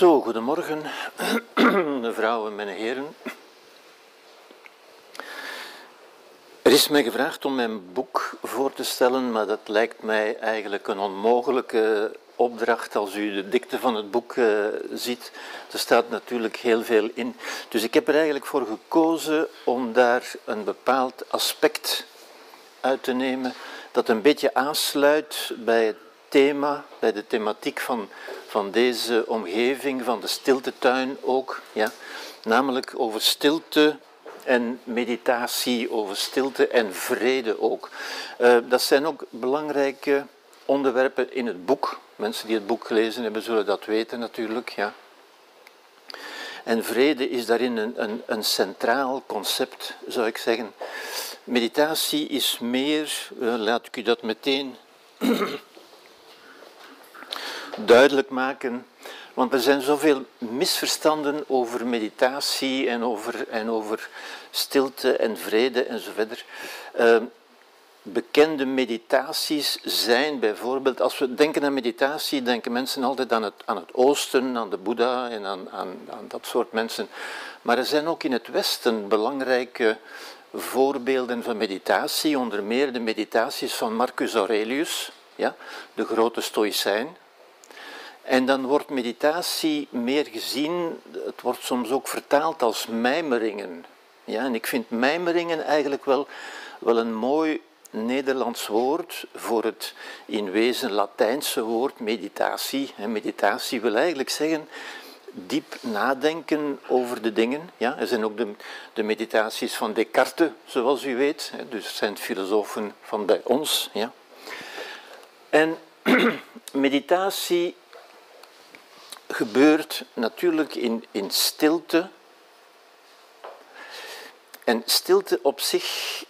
Zo, goedemorgen, mevrouwen en heren. Er is mij gevraagd om mijn boek voor te stellen, maar dat lijkt mij eigenlijk een onmogelijke opdracht als u de dikte van het boek uh, ziet. Er staat natuurlijk heel veel in. Dus ik heb er eigenlijk voor gekozen om daar een bepaald aspect uit te nemen dat een beetje aansluit bij het thema, bij de thematiek van, van deze omgeving, van de stiltetuin ook. Ja? Namelijk over stilte en meditatie, over stilte en vrede ook. Uh, dat zijn ook belangrijke onderwerpen in het boek. Mensen die het boek gelezen hebben zullen dat weten natuurlijk. Ja. En vrede is daarin een, een, een centraal concept, zou ik zeggen. Meditatie is meer, uh, laat ik u dat meteen duidelijk maken. Want er zijn zoveel misverstanden over meditatie en over, en over stilte en vrede en zo verder. Uh, bekende meditaties zijn bijvoorbeeld, als we denken aan meditatie, denken mensen altijd aan het, aan het oosten, aan de Boeddha en aan, aan, aan dat soort mensen. Maar er zijn ook in het Westen belangrijke voorbeelden van meditatie, onder meer de meditaties van Marcus Aurelius, ja, de grote stoïcijn. En dan wordt meditatie meer gezien, het wordt soms ook vertaald als mijmeringen. Ja, en ik vind mijmeringen eigenlijk wel, wel een mooi Nederlands woord voor het in wezen Latijnse woord meditatie. En meditatie wil eigenlijk zeggen diep nadenken over de dingen. Ja, er zijn ook de, de meditaties van Descartes, zoals u weet. Dus zijn filosofen van bij ons. Ja. En meditatie gebeurt natuurlijk in, in stilte. En stilte op zich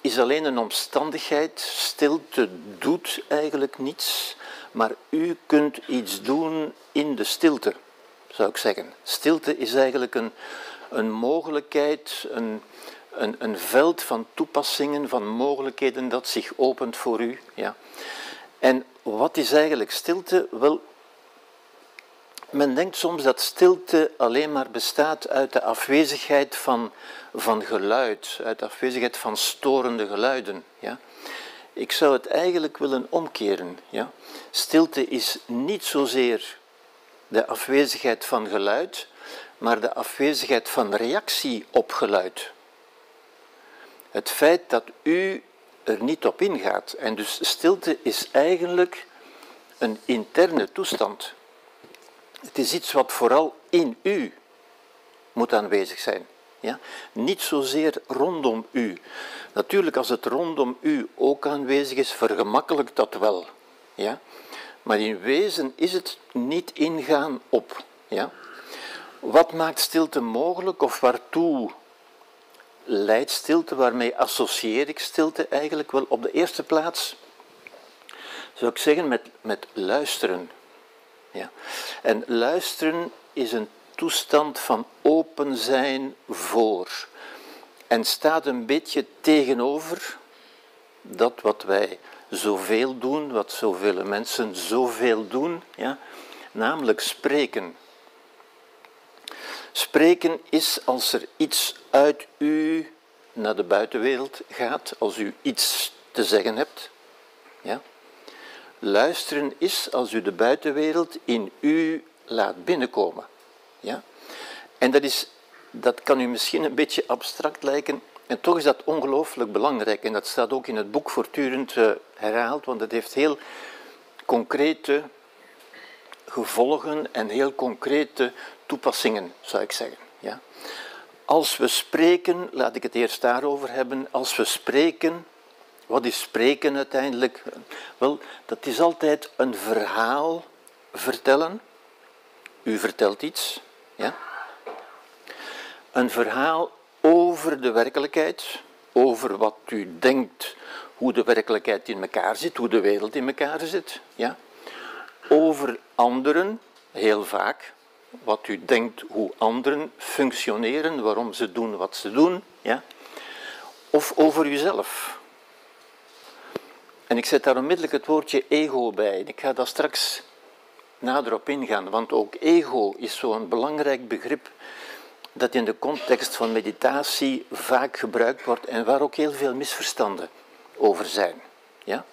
is alleen een omstandigheid. Stilte doet eigenlijk niets, maar u kunt iets doen in de stilte, zou ik zeggen. Stilte is eigenlijk een, een mogelijkheid, een, een, een veld van toepassingen, van mogelijkheden dat zich opent voor u. Ja. En wat is eigenlijk stilte? Wel, men denkt soms dat stilte alleen maar bestaat uit de afwezigheid van, van geluid, uit de afwezigheid van storende geluiden. Ja? Ik zou het eigenlijk willen omkeren. Ja? Stilte is niet zozeer de afwezigheid van geluid, maar de afwezigheid van reactie op geluid. Het feit dat u er niet op ingaat. En dus stilte is eigenlijk een interne toestand. Het is iets wat vooral in u moet aanwezig zijn. Ja? Niet zozeer rondom u. Natuurlijk, als het rondom u ook aanwezig is, vergemakkelijkt dat wel. Ja? Maar in wezen is het niet ingaan op. Ja? Wat maakt stilte mogelijk of waartoe leidt stilte? Waarmee associeer ik stilte eigenlijk? Wel, op de eerste plaats zou ik zeggen met, met luisteren. En luisteren is een toestand van open zijn voor. En staat een beetje tegenover dat wat wij zoveel doen, wat zoveel mensen zoveel doen, ja, namelijk spreken. Spreken is als er iets uit u naar de buitenwereld gaat, als u iets te zeggen hebt. Ja. Luisteren is als u de buitenwereld in u laat binnenkomen. Ja? En dat, is, dat kan u misschien een beetje abstract lijken, en toch is dat ongelooflijk belangrijk. En dat staat ook in het boek voortdurend uh, herhaald, want het heeft heel concrete gevolgen en heel concrete toepassingen, zou ik zeggen. Ja? Als we spreken, laat ik het eerst daarover hebben, als we spreken, wat is spreken uiteindelijk? Wel, dat is altijd een verhaal vertellen. U vertelt iets, ja? Een verhaal over de werkelijkheid, over wat u denkt, hoe de werkelijkheid in elkaar zit, hoe de wereld in elkaar zit, ja? Over anderen, heel vaak, wat u denkt hoe anderen functioneren, waarom ze doen wat ze doen, ja? Of over uzelf. En ik zet daar onmiddellijk het woordje ego bij. Ik ga dat straks nader op ingaan, want ook ego is zo'n belangrijk begrip dat in de context van meditatie vaak gebruikt wordt en waar ook heel veel misverstanden over zijn. Ja?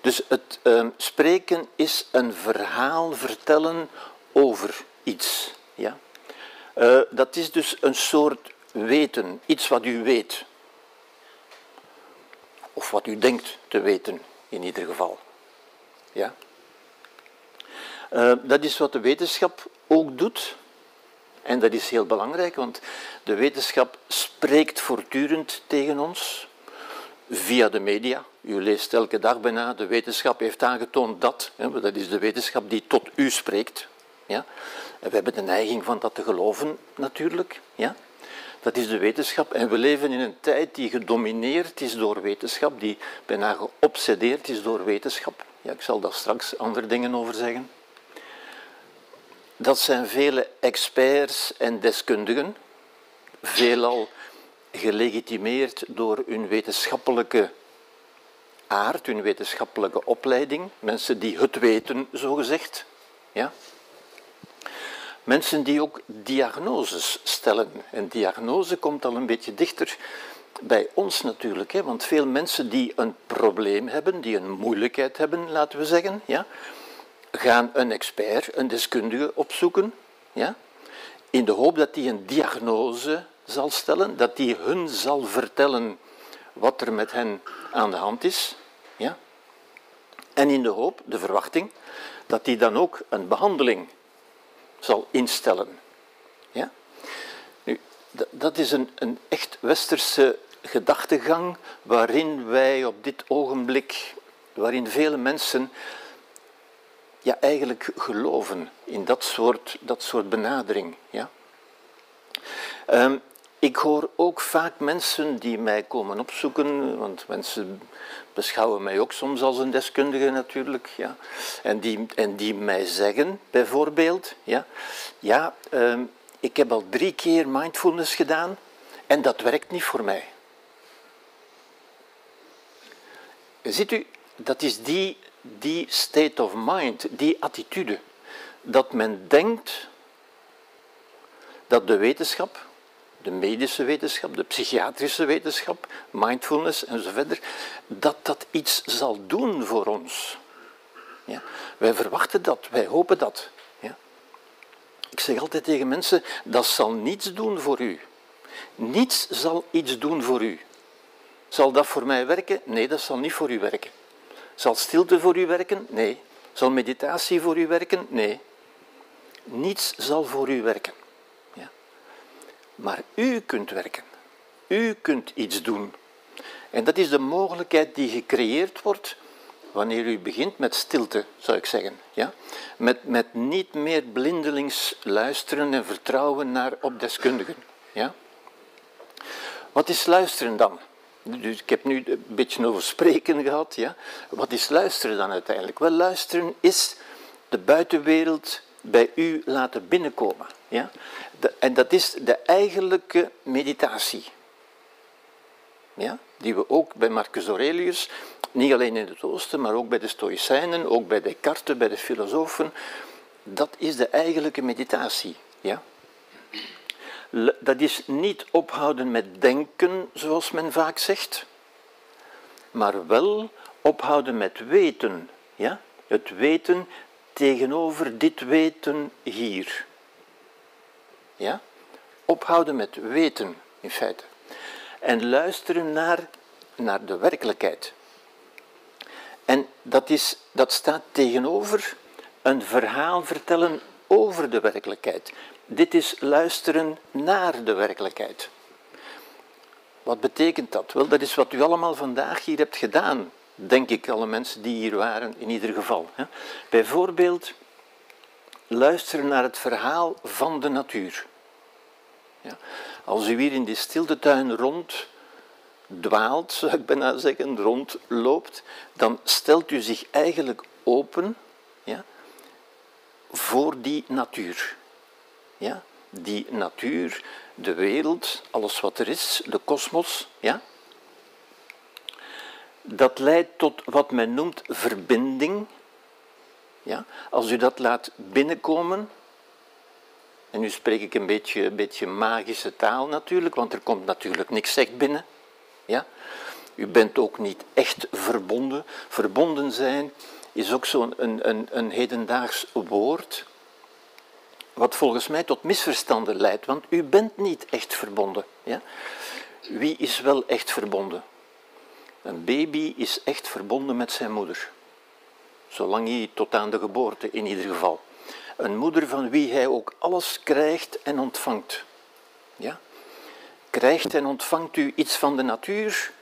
Dus het uh, spreken is een verhaal vertellen over iets. Ja? Uh, dat is dus een soort weten, iets wat u weet. Of wat u denkt te weten, in ieder geval. Ja? Uh, dat is wat de wetenschap ook doet. En dat is heel belangrijk, want de wetenschap spreekt voortdurend tegen ons via de media. U leest elke dag bijna, de wetenschap heeft aangetoond dat. Hè, dat is de wetenschap die tot u spreekt. Ja? En we hebben de neiging van dat te geloven, natuurlijk. Ja? Dat is de wetenschap. En we leven in een tijd die gedomineerd is door wetenschap, die bijna geobsedeerd is door wetenschap. Ja, ik zal daar straks andere dingen over zeggen. Dat zijn vele experts en deskundigen, veelal gelegitimeerd door hun wetenschappelijke aard, hun wetenschappelijke opleiding, mensen die het weten, zogezegd. Ja? Mensen die ook diagnoses stellen. En diagnose komt al een beetje dichter bij ons natuurlijk, hè? want veel mensen die een probleem hebben, die een moeilijkheid hebben, laten we zeggen, ja, gaan een expert, een deskundige opzoeken, ja, in de hoop dat die een diagnose zal stellen, dat die hun zal vertellen wat er met hen aan de hand is. Ja? En in de hoop, de verwachting, dat die dan ook een behandeling zal instellen. Ja? Nu, dat is een, een echt westerse gedachtegang waarin wij op dit ogenblik, waarin vele mensen ja, eigenlijk geloven in dat soort, dat soort benadering. Ja? Um, ik hoor ook vaak mensen die mij komen opzoeken, want mensen beschouwen mij ook soms als een deskundige natuurlijk, ja. en, die, en die mij zeggen bijvoorbeeld, ja, ja uh, ik heb al drie keer mindfulness gedaan en dat werkt niet voor mij. Ziet u, dat is die, die state of mind, die attitude, dat men denkt dat de wetenschap de medische wetenschap, de psychiatrische wetenschap, mindfulness enzovoort, dat dat iets zal doen voor ons. Ja? Wij verwachten dat, wij hopen dat. Ja? Ik zeg altijd tegen mensen, dat zal niets doen voor u. Niets zal iets doen voor u. Zal dat voor mij werken? Nee, dat zal niet voor u werken. Zal stilte voor u werken? Nee. Zal meditatie voor u werken? Nee. Niets zal voor u werken. Maar u kunt werken. U kunt iets doen. En dat is de mogelijkheid die gecreëerd wordt wanneer u begint met stilte, zou ik zeggen. Ja? Met, met niet meer blindelings luisteren en vertrouwen naar opdeskundigen. Ja? Wat is luisteren dan? Dus ik heb nu een beetje over spreken gehad. Ja? Wat is luisteren dan uiteindelijk? Wel, luisteren is de buitenwereld bij u laten binnenkomen. Ja? en dat is de eigenlijke meditatie. Ja? Die we ook bij Marcus Aurelius, niet alleen in het Oosten, maar ook bij de Stoïcijnen, ook bij Descartes, bij de filosofen, dat is de eigenlijke meditatie. Ja? Dat is niet ophouden met denken, zoals men vaak zegt, maar wel ophouden met weten. Ja? Het weten tegenover dit weten hier. Ja? Ophouden met weten, in feite. En luisteren naar, naar de werkelijkheid. En dat, is, dat staat tegenover een verhaal vertellen over de werkelijkheid. Dit is luisteren naar de werkelijkheid. Wat betekent dat? Wel, dat is wat u allemaal vandaag hier hebt gedaan, denk ik, alle mensen die hier waren, in ieder geval. Bijvoorbeeld luisteren naar het verhaal van de natuur. Ja. Als u hier in die stiltetuin rond dwaalt, zou ik bijna zeggen, rondloopt, dan stelt u zich eigenlijk open ja, voor die natuur. Ja? Die natuur, de wereld, alles wat er is, de kosmos, ja? dat leidt tot wat men noemt verbinding Ja? Als u dat laat binnenkomen, en nu spreek ik een beetje, beetje magische taal natuurlijk, want er komt natuurlijk niks echt binnen. Ja? U bent ook niet echt verbonden. Verbonden zijn is ook zo'n een, een, een hedendaags woord, wat volgens mij tot misverstanden leidt, want u bent niet echt verbonden. Ja? Wie is wel echt verbonden? Een baby is echt verbonden met zijn moeder. Zolang hij tot aan de geboorte in ieder geval. Een moeder van wie hij ook alles krijgt en ontvangt. Ja? Krijgt en ontvangt u iets van de natuur?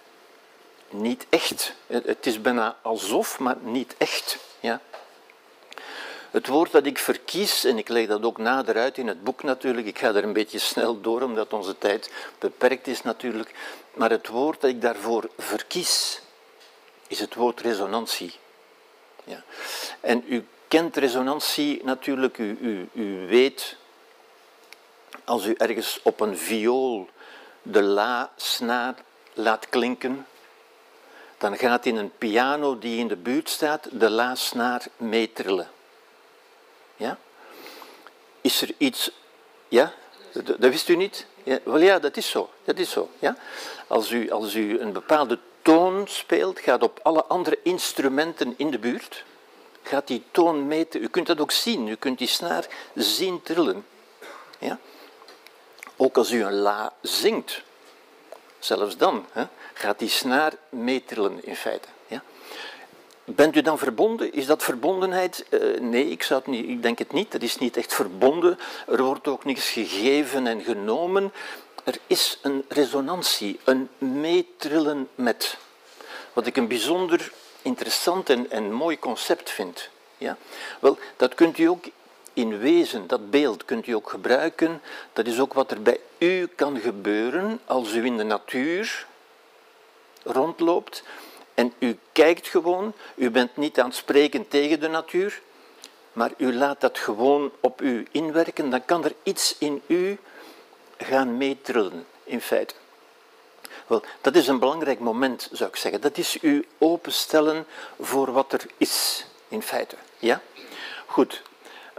Niet echt. Het is bijna alsof, maar niet echt. Ja? Het woord dat ik verkies, en ik leg dat ook nader uit in het boek natuurlijk, ik ga er een beetje snel door omdat onze tijd beperkt is natuurlijk, maar het woord dat ik daarvoor verkies is het woord resonantie. Ja. En u kent resonantie natuurlijk, u, u, u weet, als u ergens op een viool de la-snaar laat klinken, dan gaat in een piano die in de buurt staat de la-snaar meetrillen. Ja? Is er iets, ja, dat, dat wist u niet? Ja, wel ja, dat is zo. Dat is zo ja? als, u, als u een bepaalde toon speelt, gaat op alle andere instrumenten in de buurt, gaat die toon meten. U kunt dat ook zien, u kunt die snaar zien trillen. Ja? Ook als u een la zingt, zelfs dan, hè, gaat die snaar meetrillen in feite. Ja? Bent u dan verbonden? Is dat verbondenheid? Uh, nee, ik, zou het niet, ik denk het niet. Dat is niet echt verbonden. Er wordt ook niets gegeven en genomen. Er is een resonantie, een meetrillen met. Wat ik een bijzonder interessant en, mooi concept vind. Ja? Wel, dat kunt u ook in wezen, dat beeld kunt u ook gebruiken. Dat is ook wat er bij u kan gebeuren als u in de natuur rondloopt en u kijkt gewoon, u bent niet aan het spreken tegen de natuur, maar u laat dat gewoon op u inwerken, dan kan er iets in u gaan meetrillen, in feite. Wel, dat is een belangrijk moment, zou ik zeggen. Dat is u openstellen voor wat er is, in feite. Ja? Goed.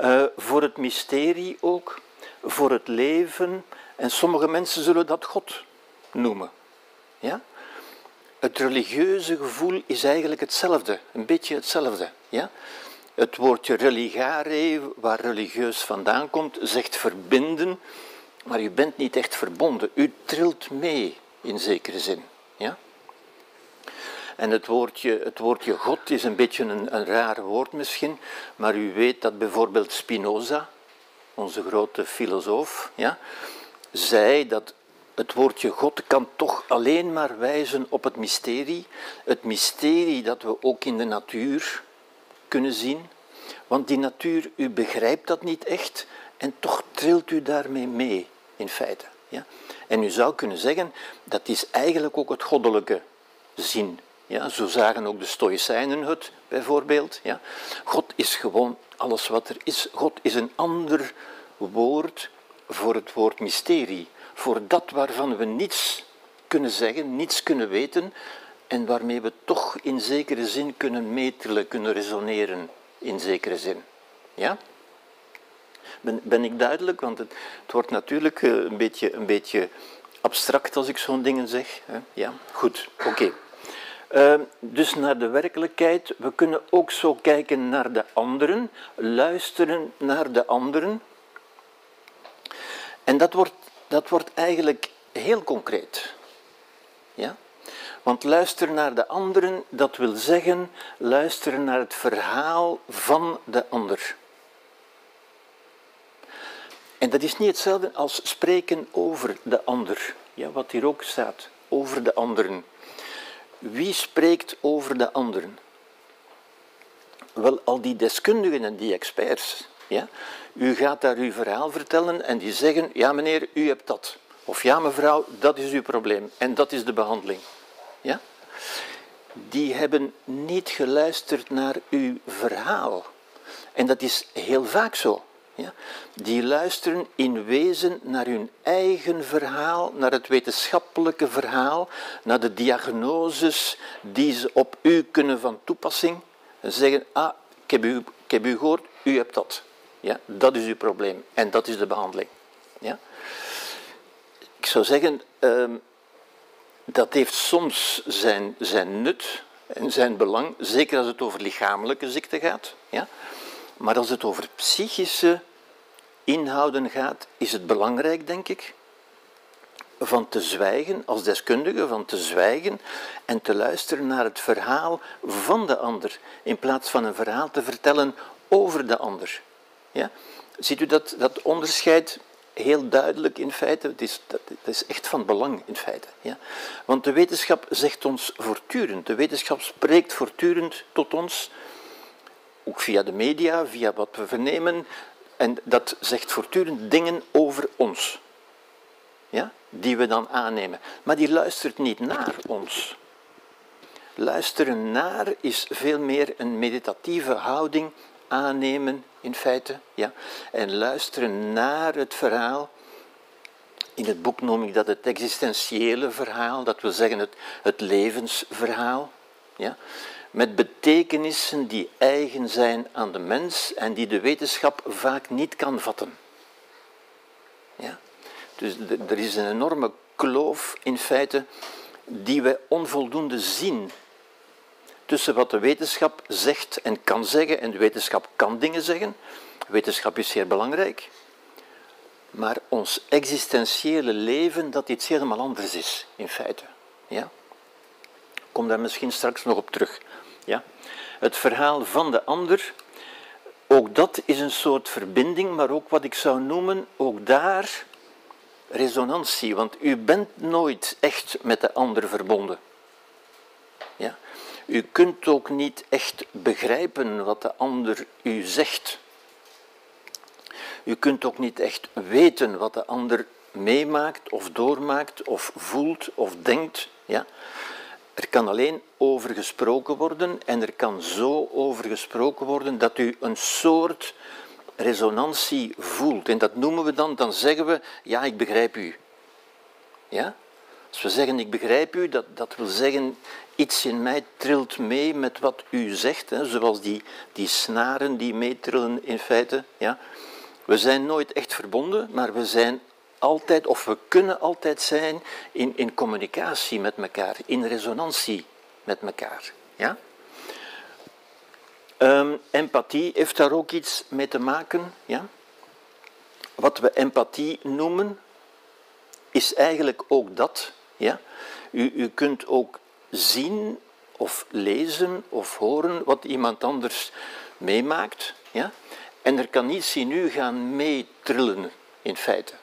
Uh, voor het mysterie ook, voor het leven. En sommige mensen zullen dat God noemen. Ja? Het religieuze gevoel is eigenlijk hetzelfde, een beetje hetzelfde. Ja? Het woordje religare, waar religieus vandaan komt, zegt verbinden, maar u bent niet echt verbonden. U trilt mee, in zekere zin. Ja? En het woordje, het woordje God is een beetje een, een raar woord misschien, maar u weet dat bijvoorbeeld Spinoza, onze grote filosoof, ja, zei dat het woordje God kan toch alleen maar wijzen op het mysterie. Het mysterie dat we ook in de natuur kunnen zien. Want die natuur, u begrijpt dat niet echt en toch trilt u daarmee mee, in feite. Ja? En u zou kunnen zeggen, dat is eigenlijk ook het goddelijke zin. Ja, zo zagen ook de Stoïcijnen het, bijvoorbeeld. Ja. God is gewoon alles wat er is. God is een ander woord voor het woord mysterie voor dat waarvan we niets kunnen zeggen, niets kunnen weten en waarmee we toch in zekere zin kunnen metelen, kunnen resoneren in zekere zin. Ja? Ben, ben ik duidelijk? Want het, het wordt natuurlijk eh, een beetje, een beetje abstract als ik zo'n dingen zeg. Hè? Ja, goed, oké. Ehm, dus naar de werkelijkheid. We kunnen ook zo kijken naar de anderen, luisteren naar de anderen. En dat wordt dat wordt eigenlijk heel concreet. Ja? Want luisteren naar de anderen, dat wil zeggen luisteren naar het verhaal van de ander. En dat is niet hetzelfde als spreken over de ander, ja, wat hier ook staat, over de anderen. Wie spreekt over de anderen? Wel, al die deskundigen en die experts. Ja? U gaat daar uw verhaal vertellen en die zeggen, ja meneer, u hebt dat. Of ja mevrouw, dat is uw probleem en dat is de behandeling. Ja? Die hebben niet geluisterd naar uw verhaal. En dat is heel vaak zo. Die luisteren in wezen naar hun eigen verhaal, naar het wetenschappelijke verhaal, naar de diagnoses die ze op u kunnen van toepassing. En zeggen, ah, ik heb uw Ik heb u gehoord, u hebt dat. Ja, dat is uw probleem en dat is de behandeling. Ja? Ik zou zeggen, ehm, dat heeft soms zijn, zijn nut en zijn belang, zeker als het over lichamelijke ziekte gaat. Ja? Maar als het over psychische inhouden gaat, is het belangrijk, denk ik, van te zwijgen, als deskundige, van te zwijgen en te luisteren naar het verhaal van de ander, in plaats van een verhaal te vertellen over de ander. Ja? Ziet u dat, dat onderscheid heel duidelijk in feite? Het is, dat, is echt van belang in feite. Ja? Want de wetenschap zegt ons voortdurend, de wetenschap spreekt voortdurend tot ons, ook via de media, via wat we vernemen, en dat zegt voortdurend dingen over ons. Ja? Die we dan aannemen. Maar die luistert niet naar ons. Luisteren naar is veel meer een meditatieve houding aannemen in feite. Ja? En luisteren naar het verhaal. In het boek noem ik dat het existentiële verhaal, dat wil zeggen het, het levensverhaal. Ja? Met betekenissen die eigen zijn aan de mens en die de wetenschap vaak niet kan vatten. Ja? Dus er is een enorme kloof in feite die we onvoldoende zien tussen wat de wetenschap zegt en kan zeggen. En de wetenschap kan dingen zeggen. Wetenschap is zeer belangrijk. Maar ons existentiële leven, dat iets helemaal anders is, in feite. Ja? Kom daar misschien straks nog op terug. Ja? Het verhaal van de ander, ook dat is een soort verbinding, maar ook wat ik zou noemen, ook daar resonantie. Want u bent nooit echt met de ander verbonden. Ja? U kunt ook niet echt begrijpen wat de ander u zegt. U kunt ook niet echt weten wat de ander meemaakt of doormaakt of voelt of denkt. Ja? Er kan alleen over gesproken worden en er kan zo over gesproken worden dat u een soort resonantie voelt. En dat noemen we dan, dan zeggen we, ja, ik begrijp u. Ja? Als we zeggen ik begrijp u, dat, dat wil zeggen iets in mij trilt mee met wat u zegt, hè, zoals die, die snaren die meetrillen in feite. Ja. We zijn nooit echt verbonden, maar we zijn altijd, of we kunnen altijd zijn in, in communicatie met elkaar, in resonantie met elkaar. Ja? Um, empathie heeft daar ook iets mee te maken. Ja? Wat we empathie noemen, is eigenlijk ook dat. Ja? U, u kunt ook zien of lezen of horen wat iemand anders meemaakt. Ja? En er kan niets in u gaan meetrillen, in feite.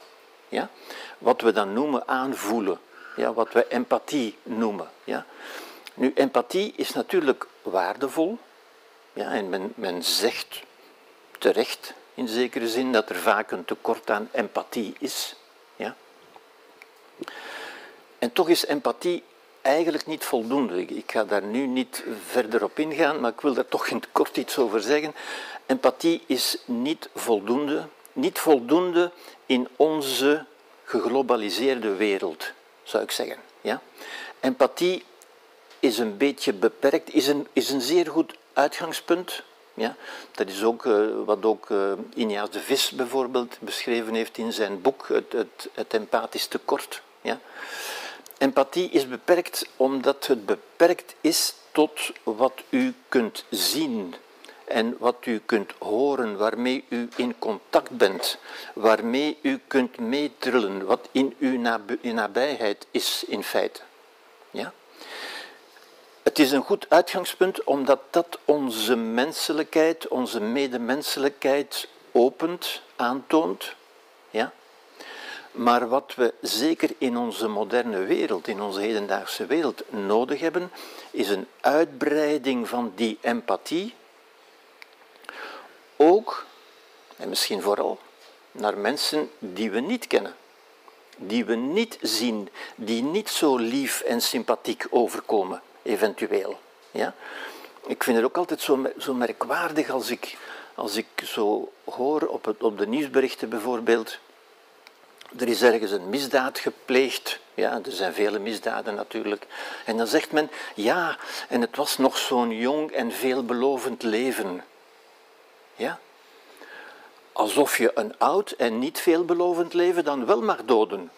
Ja? Wat we dan noemen aanvoelen. Ja? Wat we empathie noemen. Ja? Nu, empathie is natuurlijk waardevol. Ja? En men, men zegt terecht, in zekere zin, dat er vaak een tekort aan empathie is. Ja? En toch is empathie eigenlijk niet voldoende. Ik ga daar nu niet verder op ingaan, maar ik wil daar toch in het kort iets over zeggen. Empathie is niet voldoende, niet voldoende in onze geglobaliseerde wereld, zou ik zeggen. Ja? Empathie is een beetje beperkt, is een, is een zeer goed uitgangspunt. Ja? Dat is ook uh, wat ook uh, de Vis bijvoorbeeld beschreven heeft in zijn boek, Het, het, het empathisch tekort. Ja? Empathie is beperkt omdat het beperkt is tot wat u kunt zien en wat u kunt horen, waarmee u in contact bent, waarmee u kunt meetrillen, wat in uw nabijheid is in feite. Ja? Het is een goed uitgangspunt omdat dat onze menselijkheid, onze medemenselijkheid opent, aantoont. Ja? Maar wat we zeker in onze moderne wereld, in onze hedendaagse wereld nodig hebben, is een uitbreiding van die empathie. Ook, en misschien vooral, naar mensen die we niet kennen, die we niet zien, die niet zo lief en sympathiek overkomen, eventueel. Ja? Ik vind het ook altijd zo, zo merkwaardig als ik, als ik zo hoor op, het, op de nieuwsberichten bijvoorbeeld er is ergens een misdaad gepleegd. Ja, er zijn vele misdaden natuurlijk. En dan zegt men, ja, en het was nog zo'n jong en veelbelovend leven. Ja? Alsof je een oud en niet veelbelovend leven dan wel mag doden.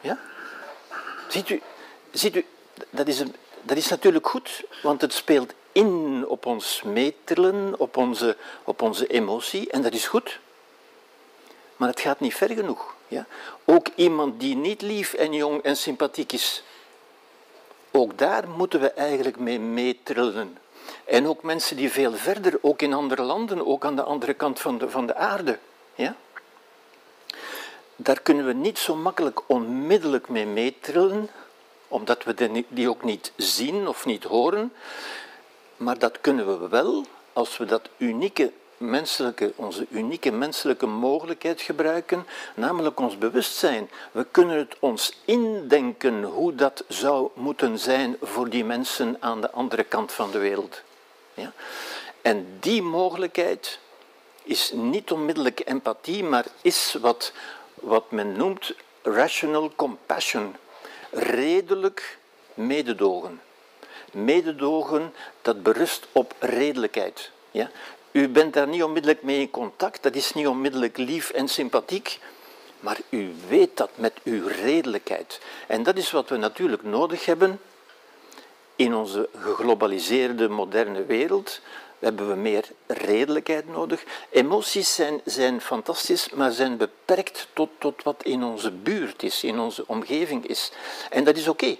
Ja? Ziet u, ziet u dat, is een, dat is natuurlijk goed, want het speelt in op ons metelen, op onze, op onze emotie, en dat is goed. Maar het gaat niet ver genoeg. Ja? Ook iemand die niet lief en jong en sympathiek is, ook daar moeten we eigenlijk mee metrillen. En ook mensen die veel verder, ook in andere landen, ook aan de andere kant van de, van de aarde. Ja? Daar kunnen we niet zo makkelijk onmiddellijk mee meetrillen, omdat we die ook niet zien of niet horen. Maar dat kunnen we wel als we dat unieke menselijke, onze unieke menselijke mogelijkheid gebruiken, namelijk ons bewustzijn. We kunnen het ons indenken hoe dat zou moeten zijn voor die mensen aan de andere kant van de wereld. Ja? En die mogelijkheid is niet onmiddellijk empathie, maar is wat, wat men noemt rational compassion, redelijk mededogen. Mededogen dat berust op redelijkheid. Ja? U bent daar niet onmiddellijk mee in contact, dat is niet onmiddellijk lief en sympathiek, maar u weet dat met uw redelijkheid. En dat is wat we natuurlijk nodig hebben in onze geglobaliseerde moderne wereld. Hebben we meer redelijkheid nodig. Emoties zijn, zijn fantastisch, maar zijn beperkt tot, tot wat in onze buurt is, in onze omgeving is. En dat is oké,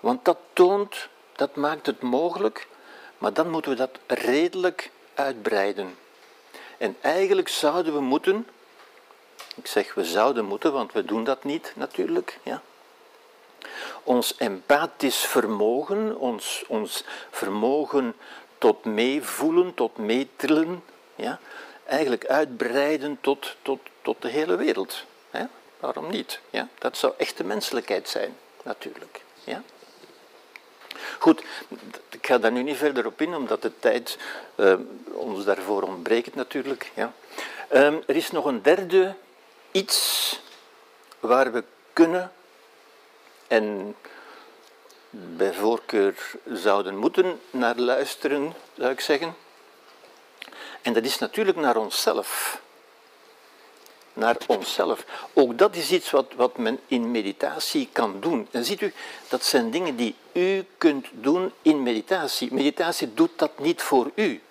want dat toont, dat maakt het mogelijk, maar dan moeten we dat redelijk uitbreiden. En eigenlijk zouden we moeten, ik zeg we zouden moeten, want we doen dat niet natuurlijk, ja, ons empathisch vermogen, ons, ons vermogen tot meevoelen, tot meetrillen, ja, eigenlijk uitbreiden tot, tot, tot de hele wereld. Hè? Waarom niet? Ja? Dat zou echte menselijkheid zijn, natuurlijk. Ja? Goed, ik ga daar nu niet verder op in, omdat de tijd uh, ons daarvoor ontbreekt natuurlijk. Ja. Uh, er is nog een derde iets waar we kunnen en bij voorkeur zouden moeten naar luisteren, zou ik zeggen. En dat is natuurlijk naar onszelf naar onszelf. Ook dat is iets wat, wat men in meditatie kan doen. En ziet u, dat zijn dingen die u kunt doen in meditatie. Meditatie doet dat niet voor u,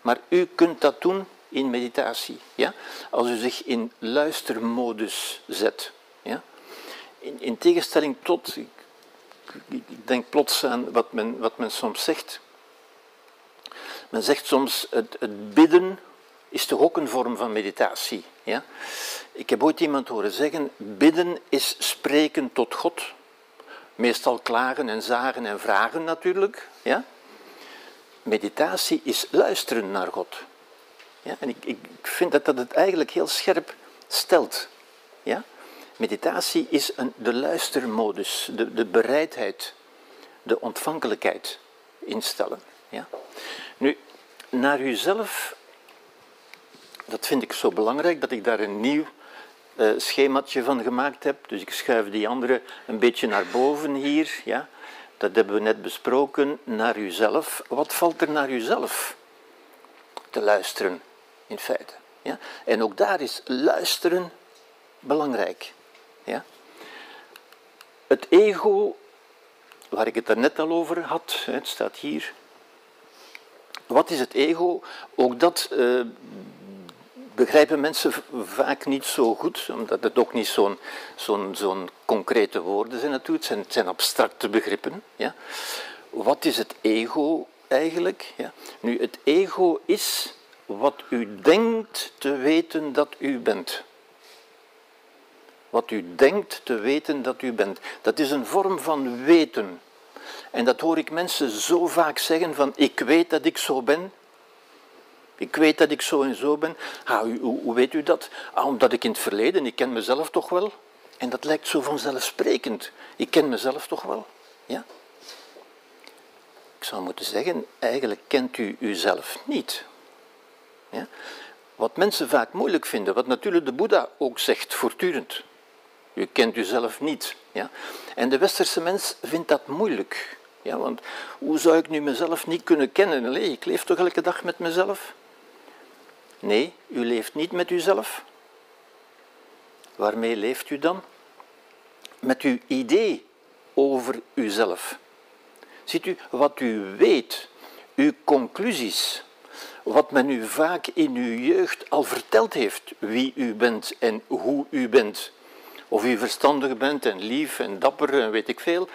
maar u kunt dat doen in meditatie. Ja? Als u zich in luistermodus zet. In, in tegenstelling tot, ik, ik, denk plots aan wat men, wat men soms zegt. Men zegt soms het, het bidden is toch ook een vorm van meditatie. Ja? Ik heb ooit iemand horen zeggen, bidden is spreken tot God. Meestal klagen en zagen en vragen natuurlijk. Ja? Meditatie is luisteren naar God. Ja? En ik, ik vind dat dat het eigenlijk heel scherp stelt. Ja? Meditatie is een, de luistermodus, de, de bereidheid, de ontvankelijkheid instellen. Ja? Nu, naar uzelf dat vind ik zo belangrijk dat ik daar een nieuw uh, schemaatje van gemaakt heb. Dus ik schuif die andere een beetje naar boven hier. Ja. Dat hebben we net besproken. Naar uzelf. Wat valt er naar uzelf te luisteren, in feite? Ja. En ook daar is luisteren belangrijk. Ja. Het ego, waar ik het daarnet al over had, het staat hier. Wat is het ego? Ook dat uh, begrijpen mensen vaak niet zo goed, omdat het ook niet zo'n zo'n zo'n concrete woorden zijn natuurlijk, het zijn, het zijn abstracte begrippen. Ja. Wat is het ego eigenlijk? Ja. Nu, het ego is wat u denkt te weten dat u bent. Wat u denkt te weten dat u bent. Dat is een vorm van weten. En dat hoor ik mensen zo vaak zeggen van ik weet dat ik zo ben, ik weet dat ik zo en zo ben. Hoe, hoe, weet u dat? Ah, omdat ik in het verleden, ik ken mezelf toch wel. En dat lijkt zo vanzelfsprekend. Ik ken mezelf toch wel. Ja? Ik zou moeten zeggen, eigenlijk kent u uzelf niet. Ja? Wat mensen vaak moeilijk vinden, wat natuurlijk de Boeddha ook zegt voortdurend. U kent uzelf niet. Ja? En de westerse mens vindt dat moeilijk. Ja, want hoe zou ik nu mezelf niet kunnen kennen? Allee, ik leef toch elke dag met mezelf? Nee, u leeft niet met uzelf. Waarmee leeft u dan? Met uw idee over uzelf. Ziet u, wat u weet, uw conclusies, wat men u vaak in uw jeugd al verteld heeft, wie u bent en hoe u bent, of u verstandig bent en lief en dapper en weet ik veel,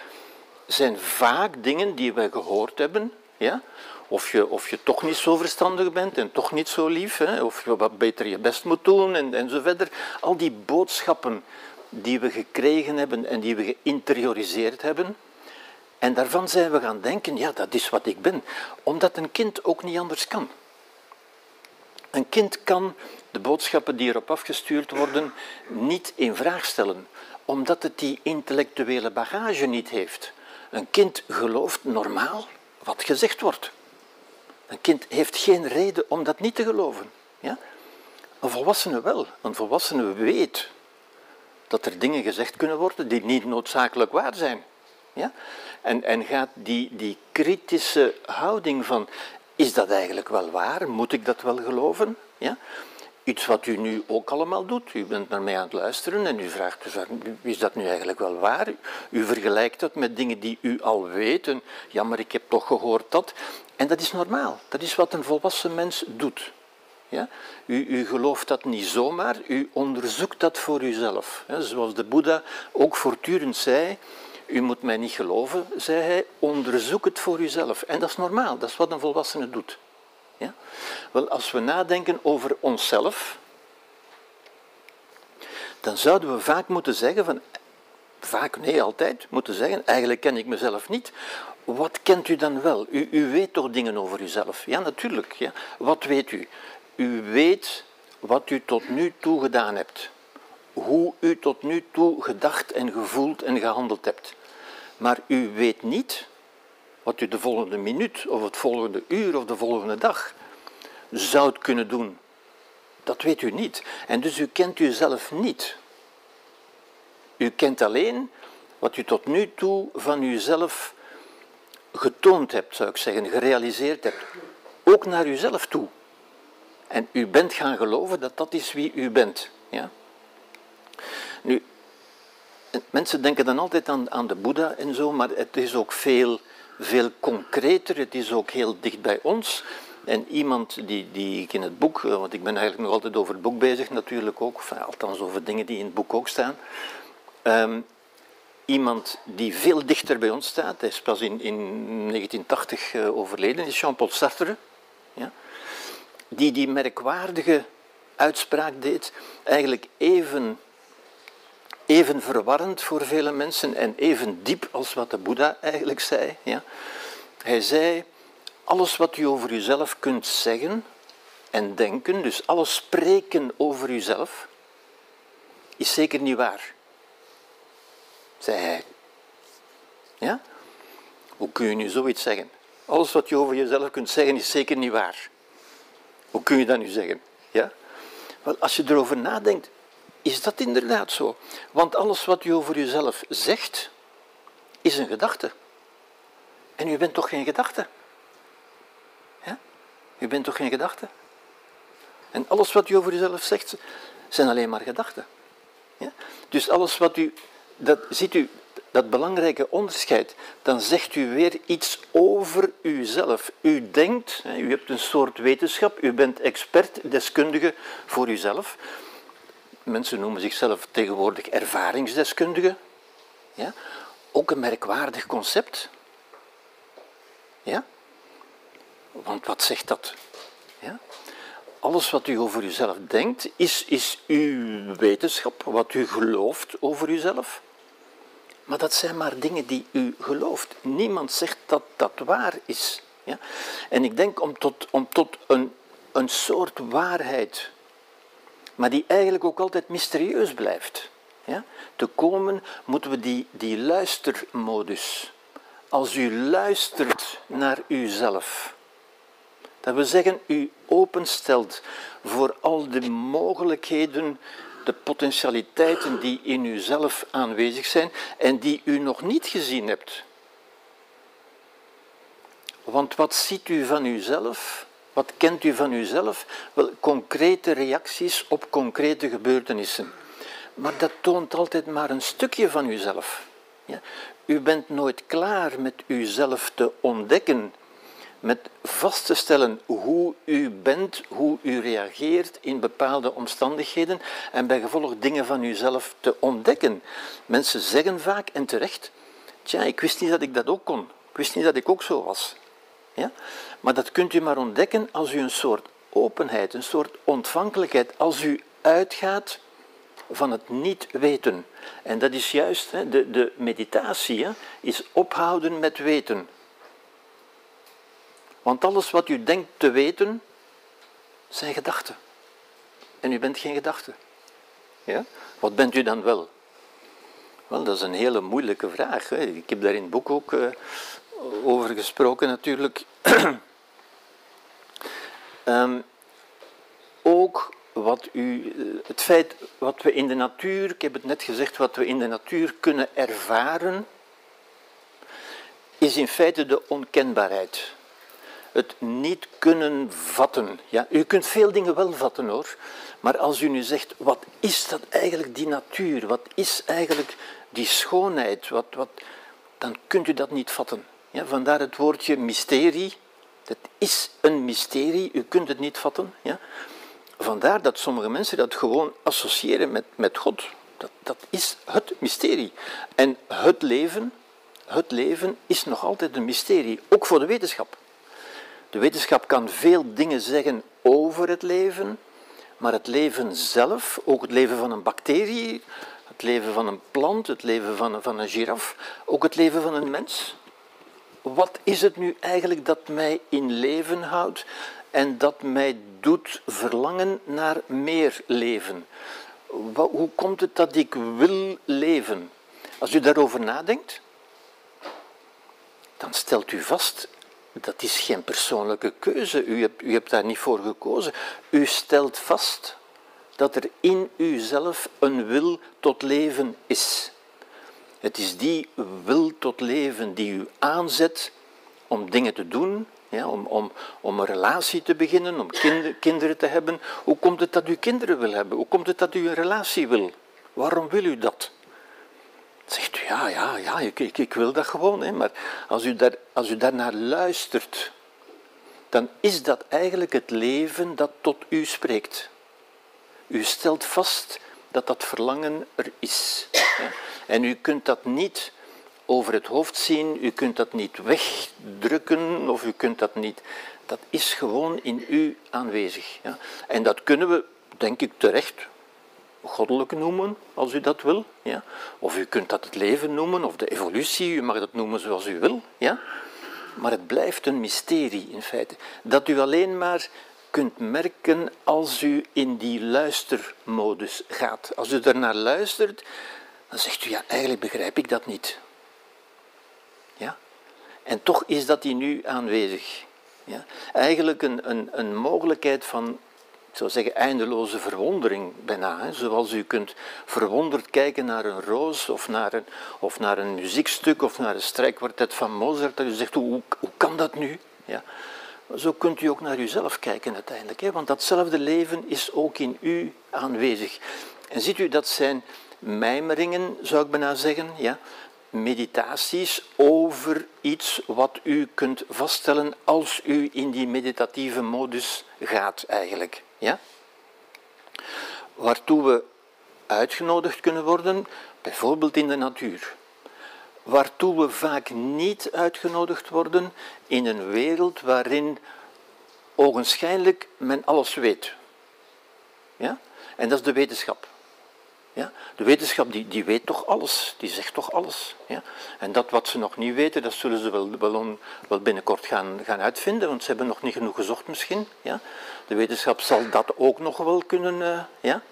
zijn vaak dingen die we gehoord hebben, ja? Of je, of je toch niet zo verstandig bent en toch niet zo lief, hè? of je wat beter je best moet doen en, en zo verder. Al die boodschappen die we gekregen hebben en die we geïnterioriseerd hebben. En daarvan zijn we gaan denken, ja, dat is wat ik ben. Omdat een kind ook niet anders kan. Een kind kan de boodschappen die erop afgestuurd worden niet in vraag stellen, omdat het die intellectuele bagage niet heeft. Een kind gelooft normaal wat gezegd wordt. Een kind heeft geen reden om dat niet te geloven. Ja? Een volwassene wel. Een volwassene weet dat er dingen gezegd kunnen worden die niet noodzakelijk waar zijn. Ja? En, en gaat die, die kritische houding van, is dat eigenlijk wel waar? Moet ik dat wel geloven? Ja? Iets wat u nu ook allemaal doet. U bent naar mij aan het luisteren en u vraagt, dus, is dat nu eigenlijk wel waar? U vergelijkt dat met dingen die u al weet. Ja, maar ik heb toch gehoord dat. En dat is normaal. Dat is wat een volwassen mens doet. Ja? U, u gelooft dat niet zomaar, u onderzoekt dat voor uzelf. Zoals de Boeddha ook voortdurend zei, u moet mij niet geloven, zei hij, onderzoek het voor uzelf. En dat is normaal, dat is wat een volwassene doet. Ja? Wel, als we nadenken over onszelf, dan zouden we vaak moeten zeggen van, vaak, nee, altijd, moeten zeggen, eigenlijk ken ik mezelf niet. Wat kent u dan wel? U, u weet toch dingen over uzelf? Ja, natuurlijk. Ja. Wat weet u? U weet wat u tot nu toe gedaan hebt. Hoe u tot nu toe gedacht en gevoeld en gehandeld hebt. Maar u weet niet wat u de volgende minuut of het volgende uur of de volgende dag zou kunnen doen. Dat weet u niet. En dus u kent uzelf niet. U kent alleen wat u tot nu toe van uzelf getoond hebt, zou ik zeggen, gerealiseerd hebt. Ook naar uzelf toe. En u bent gaan geloven dat dat is wie u bent. Ja? Nu, mensen denken dan altijd aan, aan de Boeddha en zo, maar het is ook veel, veel concreter, het is ook heel dicht bij ons. En iemand die, die ik in het boek, eh, want ik ben eigenlijk nog altijd over het boek bezig natuurlijk ook, enfin, althans over dingen die in het boek ook staan. Um, iemand die veel dichter bij ons staat, hij is pas in, in 1980 uh, eh, overleden, is Jean-Paul Sartre. Ja? Die die merkwaardige uitspraak deed, eigenlijk even, even verwarrend voor vele mensen en even diep als wat de Boeddha eigenlijk zei. Ja? Hij zei, alles wat u over uzelf kunt zeggen en denken, dus alles spreken over uzelf, is zeker niet waar zei hij. Ja? Hoe kun je nu zoiets zeggen? Alles wat je over jezelf kunt zeggen is zeker niet waar. Hoe kun je dat nu zeggen? Ja? Wel, als je erover nadenkt, is dat inderdaad zo. Want alles wat je over jezelf zegt, is een gedachte. En u bent toch geen gedachte? Ja? U bent toch geen gedachte? En alles wat u over jezelf zegt, zijn alleen maar gedachten. Ja? Dus alles wat u dat, ziet u dat belangrijke onderscheid, dan zegt u weer iets over uzelf. U denkt, u hebt een soort wetenschap, u bent expert, deskundige voor uzelf. Mensen noemen zichzelf tegenwoordig ervaringsdeskundige. Ja? Ook een merkwaardig concept. Ja? Want wat zegt dat? Ja? Alles wat u over uzelf denkt, is, is uw wetenschap, wat u gelooft over uzelf. Maar dat zijn maar dingen die u gelooft. Niemand zegt dat dat waar is. Ja? En ik denk om tot, om tot een, een soort waarheid, maar die eigenlijk ook altijd mysterieus blijft, ja? te komen, moeten we die, die luistermodus. Als u luistert naar uzelf, dat we zeggen, u openstelt voor al de mogelijkheden de potentialiteiten die in uzelf aanwezig zijn en die u nog niet gezien hebt. Want wat ziet u van uzelf? Wat kent u van uzelf? Wel, concrete reacties op concrete gebeurtenissen. Maar dat toont altijd maar een stukje van uzelf. Ja? U bent nooit klaar met uzelf te ontdekken, met vast te stellen hoe u bent, hoe u reageert in bepaalde omstandigheden en bij gevolg dingen van uzelf te ontdekken. Mensen zeggen vaak en terecht, tja, ik wist niet dat ik dat ook kon. Ik wist niet dat ik ook zo was. Ja? Maar dat kunt u maar ontdekken als u een soort openheid, een soort ontvankelijkheid, als u uitgaat van het niet weten. En dat is juist, de, de meditatie is ophouden met weten. Want alles wat u denkt te weten, zijn gedachten. En u bent geen gedachte. Ja? Wat bent u dan wel? Wel, dat is een hele moeilijke vraag. Hè. Ik heb daar in het boek ook uh, over gesproken natuurlijk. um, ook wat u, eh, het feit wat we in de natuur, ik heb het net gezegd, wat we in de natuur kunnen ervaren, is in feite de onkenbaarheid. Het niet kunnen vatten. Ja, u kunt veel dingen wel vatten hoor, maar als u nu zegt, wat is dat eigenlijk, die natuur? Wat is eigenlijk die schoonheid? Wat, wat, dan kunt u dat niet vatten. Ja, vandaar het woordje mysterie. Het is een mysterie, u kunt het niet vatten. Ja. Vandaar dat sommige mensen dat gewoon associëren met, met God. Dat, dat is het mysterie. En het leven, het leven is nog altijd een mysterie, ook voor de wetenschap. De wetenschap kan veel dingen zeggen over het leven, maar het leven zelf, ook het leven van een bacterie, het leven van een plant, het leven van, van een giraf, ook het leven van een mens. Wat is het nu eigenlijk dat mij in leven houdt? en dat mij doet verlangen naar meer leven. Hoe komt het dat ik wil leven? Als u daarover nadenkt, dan stelt u vast, dat is geen persoonlijke keuze, u hebt, u hebt daar niet voor gekozen. U stelt vast dat er in uzelf een wil tot leven is. Het is die wil tot leven die u aanzet om dingen te doen, om, om, om een relatie te beginnen, om kinder, kinderen te hebben. Hoe komt het dat u kinderen wil hebben? Hoe komt het dat u een relatie wil? Waarom wil u dat? Zegt u, ja, ja, ja, ik, ik, ik wil dat gewoon. Hè. Maar als u, daar, als u daarnaar luistert, dan is dat eigenlijk het leven dat tot u spreekt. U stelt vast dat dat verlangen er is. En u kunt dat niet over het hoofd zien, u kunt dat niet wegdrukken of u kunt dat niet. Dat is gewoon in u aanwezig. Ja. En dat kunnen we, denk ik terecht, goddelijk noemen, als u dat wil. Ja. Of u kunt dat het leven noemen, of de evolutie, u mag dat noemen zoals u wil. Ja. Maar het blijft een mysterie in feite. Dat u alleen maar kunt merken als u in die luistermodus gaat. Als u ernaar luistert, dan zegt u, ja, eigenlijk begrijp ik dat niet. En toch is dat hier nu aanwezig. Ja? Eigenlijk een, een, een mogelijkheid van, ik zou zeggen, eindeloze verwondering bijna. Zoals u kunt verwonderd kijken naar een roos of naar een, of naar een muziekstuk of naar een strijkkwartet van Mozart. Dat u zegt, hoe, hoe kan dat nu? Ja? Zo kunt u ook naar uzelf kijken uiteindelijk. Hè? Want datzelfde leven is ook in u aanwezig. En ziet u, dat zijn mijmeringen, zou ik bijna zeggen. Ja? meditaties over iets wat u kunt vaststellen als u in die meditatieve modus gaat eigenlijk. Ja? Waartoe we uitgenodigd kunnen worden, bijvoorbeeld in de natuur. Waartoe we vaak niet uitgenodigd worden in een wereld waarin ogenschijnlijk men alles weet. Ja? En dat is de wetenschap. Ja? De wetenschap die, die weet toch alles, die zegt toch alles. Ja? En dat wat ze nog niet weten, dat zullen ze wel, wel, binnenkort gaan, gaan uitvinden, want ze hebben nog niet genoeg gezocht misschien. Ja? De wetenschap zal dat ook nog wel kunnen. Uh, ja?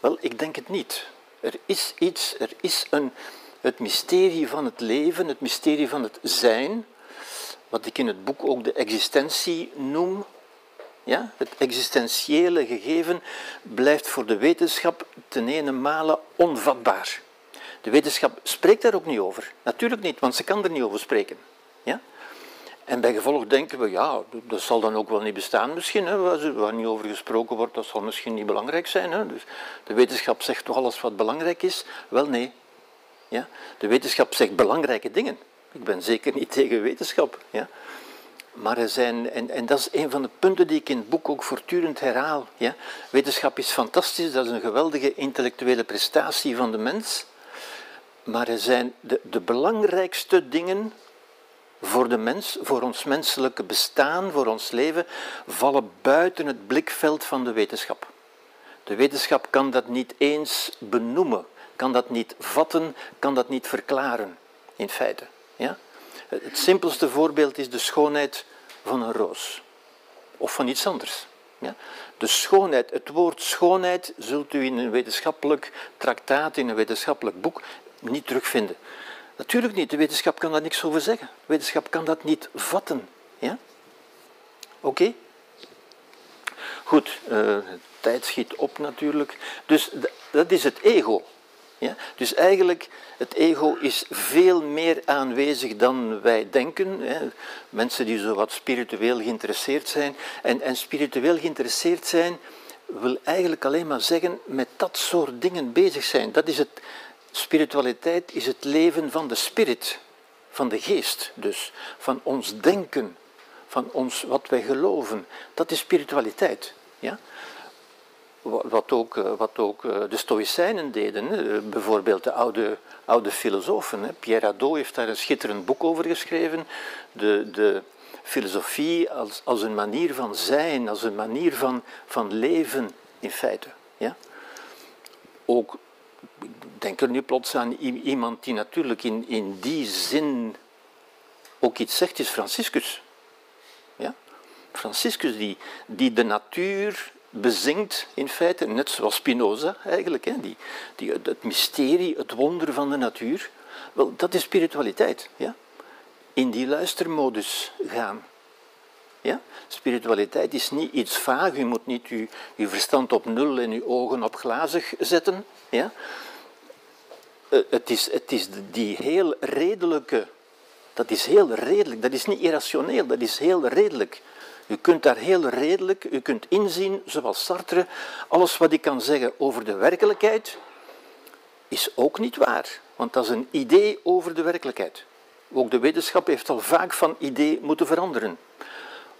Wel, ik denk het niet. Er is iets, er is een, het mysterie van het leven, het mysterie van het zijn, wat ik in het boek ook de existentie noem, ja? Het existentiële gegeven blijft voor de wetenschap ten ene male onvatbaar. De wetenschap spreekt daar ook niet over. Natuurlijk niet, want ze kan er niet over spreken. Ja? En bij gevolg denken we, ja, dat zal dan ook wel niet bestaan misschien. Hè, waar niet over gesproken wordt, dat zal misschien niet belangrijk zijn. Hè. Dus de wetenschap zegt toch alles wat belangrijk is? Wel nee. Ja? De wetenschap zegt belangrijke dingen. Ik ben zeker niet tegen wetenschap. Ja? Maar er zijn, en, en dat is een van de punten die ik in het boek ook voortdurend herhaal. Ja? Wetenschap is fantastisch, dat is een geweldige intellectuele prestatie van de mens. Maar er zijn de, de belangrijkste dingen voor de mens, voor ons menselijke bestaan, voor ons leven, vallen buiten het blikveld van de wetenschap. De wetenschap kan dat niet eens benoemen, kan dat niet vatten, kan dat niet verklaren, in feite. Ja? Het simpelste voorbeeld is de schoonheid van een roos. Of van iets anders. Ja? De schoonheid, het woord schoonheid zult u in een wetenschappelijk traktaat, in een wetenschappelijk boek niet terugvinden. Natuurlijk niet, de wetenschap kan daar niks over zeggen. De wetenschap kan dat niet vatten. Ja? Oké? Goed, uh, tijd schiet op natuurlijk. Dus dat is het ego. Ja? Dus eigenlijk, het ego is veel meer aanwezig dan wij denken. Hè? Mensen die zo wat spiritueel geïnteresseerd zijn. En, en spiritueel geïnteresseerd zijn wil eigenlijk alleen maar zeggen met dat soort dingen bezig zijn. Dat is het, spiritualiteit is het leven van de spirit, van de geest dus, van ons denken, van ons, wat wij geloven. Dat is spiritualiteit. Ja? Wat ook, eh, wat ook eh, de Stoïcijnen deden, eh, bijvoorbeeld de oude, oude filosofen. Pierre Hadot heeft daar een schitterend boek over geschreven. De, de filosofie als, als een manier van zijn, als een manier van, van leven in feite. Ja? Ook, denk er nu plots aan iemand die natuurlijk in, in die zin ook iets zegt, is Franciscus. Ja? Franciscus die, die de natuur bezingt in feite, net zoals Spinoza eigenlijk, hè, die, die, het mysterie, het wonder van de natuur. Wel, dat is spiritualiteit. Ja? In die luistermodus gaan. Ja? Spiritualiteit is niet iets vaag, u moet niet uw, uw verstand op nul en uw ogen op glazig zetten. Ja? Eh, het, is, het is die heel redelijke, dat is heel redelijk, dat is niet irrationeel, dat is heel redelijk. U kunt daar heel redelijk, u kunt inzien, zoals Sartre, alles wat ik kan zeggen over de werkelijkheid is ook niet waar. Want dat is een idee over de werkelijkheid. Ook de wetenschap heeft al vaak van idee moeten veranderen.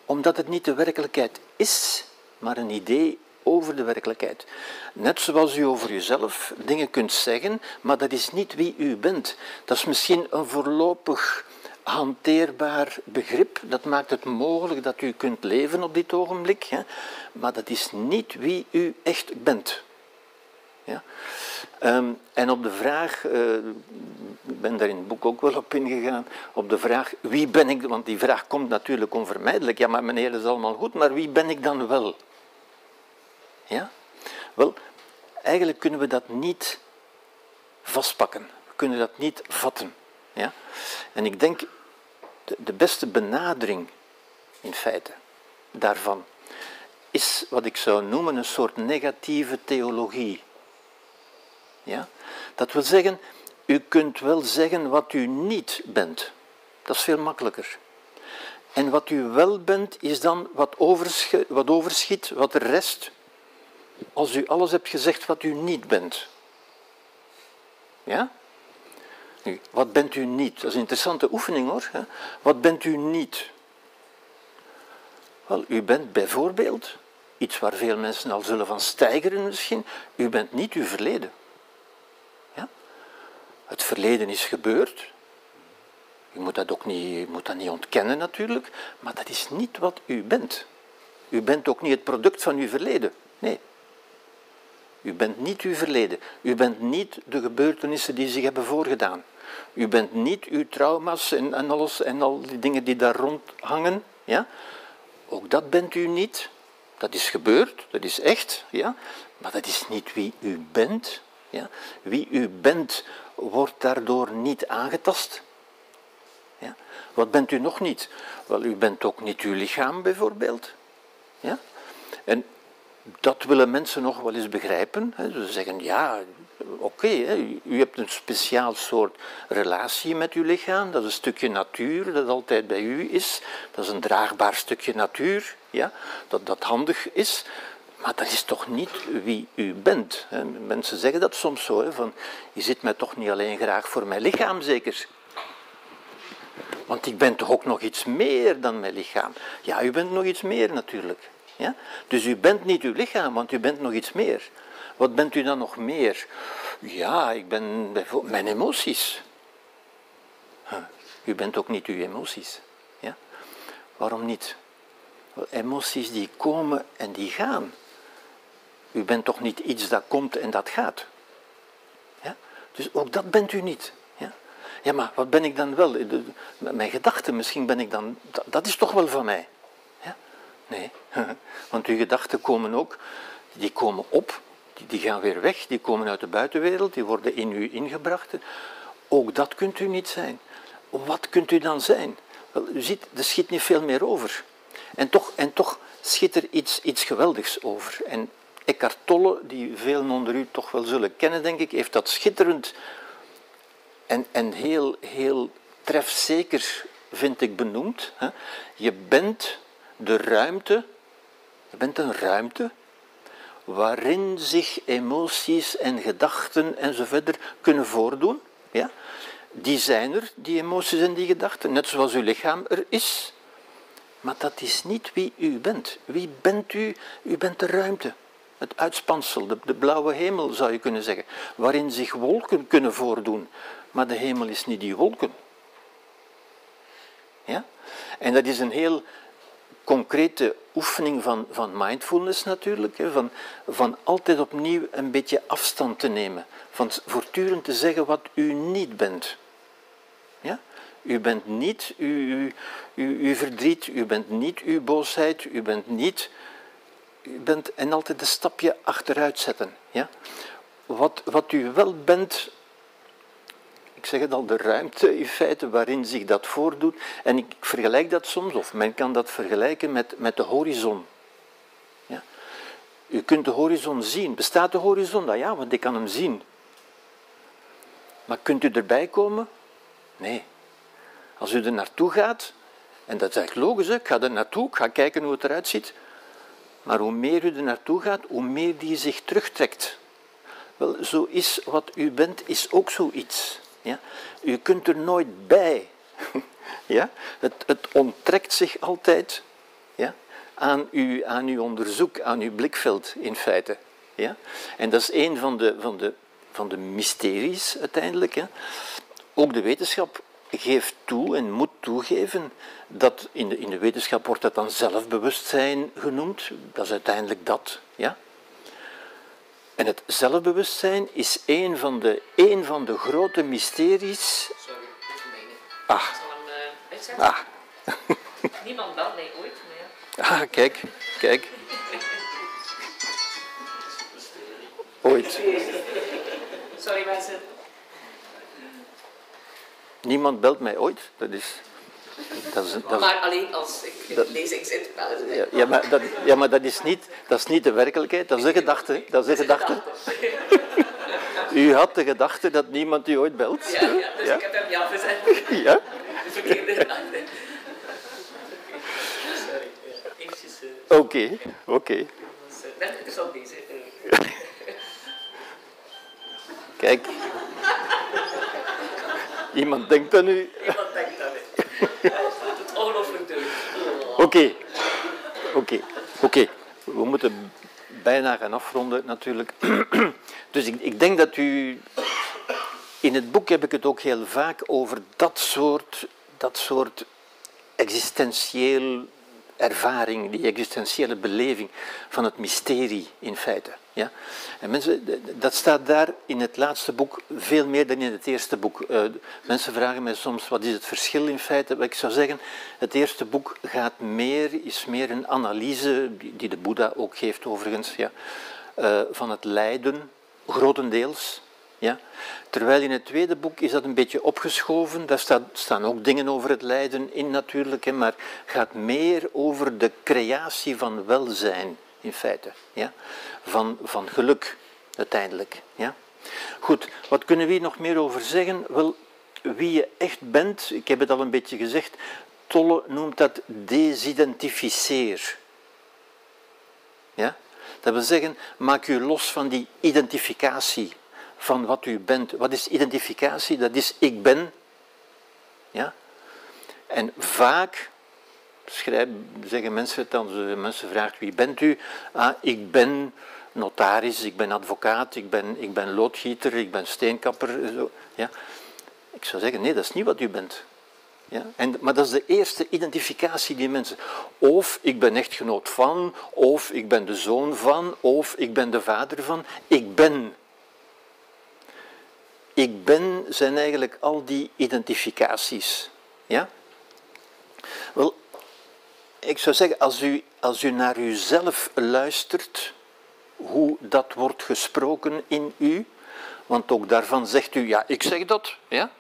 Omdat het niet de werkelijkheid is, maar een idee over de werkelijkheid. Net zoals u over uzelf dingen kunt zeggen, maar dat is niet wie u bent. Dat is misschien een voorlopig hanteerbaar begrip. Dat maakt het mogelijk dat u kunt leven op dit ogenblik, hè? maar dat is niet wie u echt bent. Ja? Um, en op de vraag, uh, ik ben daar in het boek ook wel op ingegaan, op de vraag wie ben ik, want die vraag komt natuurlijk onvermijdelijk. Ja, maar meneer, dat is allemaal goed, maar wie ben ik dan wel? Ja? Wel, eigenlijk kunnen we dat niet vastpakken. We kunnen dat niet vatten. Ja? En ik denk, de, de beste benadering in feite daarvan is wat ik zou noemen een soort negatieve theologie. Ja? Dat wil zeggen, u kunt wel zeggen wat u niet bent. Dat is veel makkelijker. En wat u wel bent, is dan wat, overschiet, wat overschiet, wat rest, als u alles hebt gezegd wat u niet bent. Ja? Wat bent u niet? Dat is een interessante oefening hoor. Wat bent u niet? Wel, u bent bijvoorbeeld, iets waar veel mensen al zullen van stijgeren misschien, u bent niet uw verleden. Ja? Het verleden is gebeurd. U moet dat ook niet, moet dat niet ontkennen natuurlijk, maar dat is niet wat u bent. U bent ook niet het product van uw verleden. Nee, u bent niet uw verleden. U bent niet de gebeurtenissen die zich hebben voorgedaan. U bent niet uw trauma's en, alles en al die dingen die daar rond hangen. Ja? Ook dat bent u niet. Dat is gebeurd, dat is echt, ja? maar dat is niet wie u bent. Ja? Wie u bent wordt daardoor niet aangetast. Ja? Wat bent u nog niet? Wel, u bent ook niet uw lichaam bijvoorbeeld. Ja? En dat willen mensen nog wel eens begrijpen. Ze zeggen, ja, oké, u, hebt een speciaal soort relatie met uw lichaam. Dat is een stukje natuur dat altijd bij u is. Dat is een draagbaar stukje natuur, ja, dat, dat handig is. Maar dat is toch niet wie u bent. Hè. Mensen zeggen dat soms zo, van, je zit mij toch niet alleen graag voor mijn lichaam, zeker? Want ik ben toch ook nog iets meer dan mijn lichaam. Ja, u bent nog iets meer natuurlijk. Ja? Dus u bent niet uw lichaam, want u bent nog iets meer. Wat bent u dan nog meer? Ja, ik ben bijvoorbeeld mijn emoties. U bent ook niet uw emoties. Ja? Waarom niet? emoties die komen en die gaan. U bent toch niet iets dat komt en dat gaat. Ja? Dus ook dat bent u niet. Ja? ja, maar wat ben ik dan wel? Mijn gedachten, misschien ben ik dan... Dat is toch wel van mij. Ja? Nee, want uw gedachten komen ook, die komen op, die, gaan weer weg, die komen uit de buitenwereld, die worden in u ingebracht. Ook dat kunt u niet zijn. Wat kunt u dan zijn? Wel, u ziet, er schiet niet veel meer over. En toch, en toch schiet er iets, iets geweldigs over. En Eckhart Tolle, die velen onder u toch wel zullen kennen, denk ik, heeft dat schitterend en, en heel, heel trefzeker, vind ik, benoemd. Je bent de ruimte, je bent een ruimte waarin zich emoties en gedachten enzovoort kunnen voordoen. Ja? Die zijn er, die emoties en die gedachten, net zoals uw lichaam er is. Maar dat is niet wie u bent. Wie bent u? U bent de ruimte. Het uitspansel, de, de blauwe hemel zou je kunnen zeggen, waarin zich wolken kunnen voordoen. Maar de hemel is niet die wolken. Ja? En dat is een heel concrete oefening van, van mindfulness natuurlijk, hè, van, van altijd opnieuw een beetje afstand te nemen, van voortdurend te zeggen wat u niet bent. Ja? U bent niet uw, uw, uw verdriet, u bent niet uw boosheid, u bent niet... Bent en altijd een stapje achteruit zetten. Ja? Wat, wat u wel bent, ik zeg het al, de ruimte in feite waarin zich dat voordoet. En ik vergelijk dat soms, of men kan dat vergelijken met, met de horizon. Ja? U kunt de horizon zien. Bestaat de horizon? Nou ja, want ik kan hem zien. Maar kunt u erbij komen? Nee. Als u er naartoe gaat, en dat is eigenlijk logisch, ik ga er naartoe, ik ga kijken hoe het eruit ziet. Maar hoe meer u er naartoe gaat, hoe meer die zich terugtrekt. Wel, zo is wat u bent, is ook zoiets. Ja? U kunt er nooit bij. ja? het, het onttrekt zich altijd ja? aan, uw, aan uw onderzoek, aan uw blikveld in feite. Ja? En dat is een van de, van de, van de mysteries uiteindelijk. Ook de wetenschap geeft toe en moet toegeven dat in de, in de wetenschap wordt dat dan zelfbewustzijn genoemd. Dat is uiteindelijk dat. Ja? En het zelfbewustzijn is een van de, een van de grote mysteries. Sorry, even mijne. Ah. Ik zal hem uh, Ah. Niemand belt mij ooit meer. ah, kijk, kijk. Ooit. Sorry mensen. Niemand belt mij ooit. Dat is. Dat is, dat is- Maar alleen als ik Dat- lezing zit, bellen ze mij. ja, ja, maar dat, ja, maar dat is, niet, dat is niet de werkelijkheid, dat is een gedachte. Dat is een gedachte. U had de gedachte dat niemand u ooit belt. Ja, ja, dus Ja? ik heb hem ja gezet. Ja? De verkeerde gedachte. Sorry. ja. Eventjes, eh, Oké, oké. eh, net interessant bezig. eh. Kijk. Iemand denkt aan u. Iemand denkt dat het. Het is Oké, oké, oké. We moeten bijna gaan afronden natuurlijk. Dus ik, ik denk dat u... In het boek heb ik het ook heel vaak over dat soort, dat soort existentieel ervaring, die existentiële beleving van het mysterie in feite. Ja? En mensen, dat staat daar in het laatste boek veel meer dan in het eerste boek. Eh, mensen vragen mij soms wat is het verschil in feite. Ik zou zeggen, het eerste boek gaat meer, is meer een analyse, die de Boeddha ook geeft overigens, ja, eh, van het lijden, grotendeels. Ja? Terwijl in het tweede boek is dat een beetje opgeschoven. Daar staan ook dingen over het lijden in natuurlijk, hè, maar gaat meer over de creatie van welzijn in feite. Ja? Van, van geluk uiteindelijk. Ja? Goed, wat kunnen we hier nog meer over zeggen? Wel, wie je echt bent, ik heb het al een beetje gezegd, Tolle noemt dat desidentificeer. Ja? Dat wil zeggen, maak u los van die identificatie van wat u bent. Wat is identificatie? Dat is ik ben. Ja? En vaak schrijven, zeggen mensen het, als mensen vragen wie bent u? Ah, ik ben notaris, ik ben advocaat, ik ben, ik ben loodgieter, ik ben steenkapper. Zo. Ja? Ik zou zeggen, nee, dat is niet wat u bent. Ja? En, maar dat is de eerste identificatie die mensen. Of ik ben echtgenoot van, of ik ben de zoon van, of ik ben de vader van. Ik ben. Ik ben zijn eigenlijk al die identificaties. Ja? Wel, ik zou zeggen, als u, als u naar uzelf luistert, hoe dat wordt gesproken in u, want ook daarvan zegt u, ja, ik zeg dat, ja?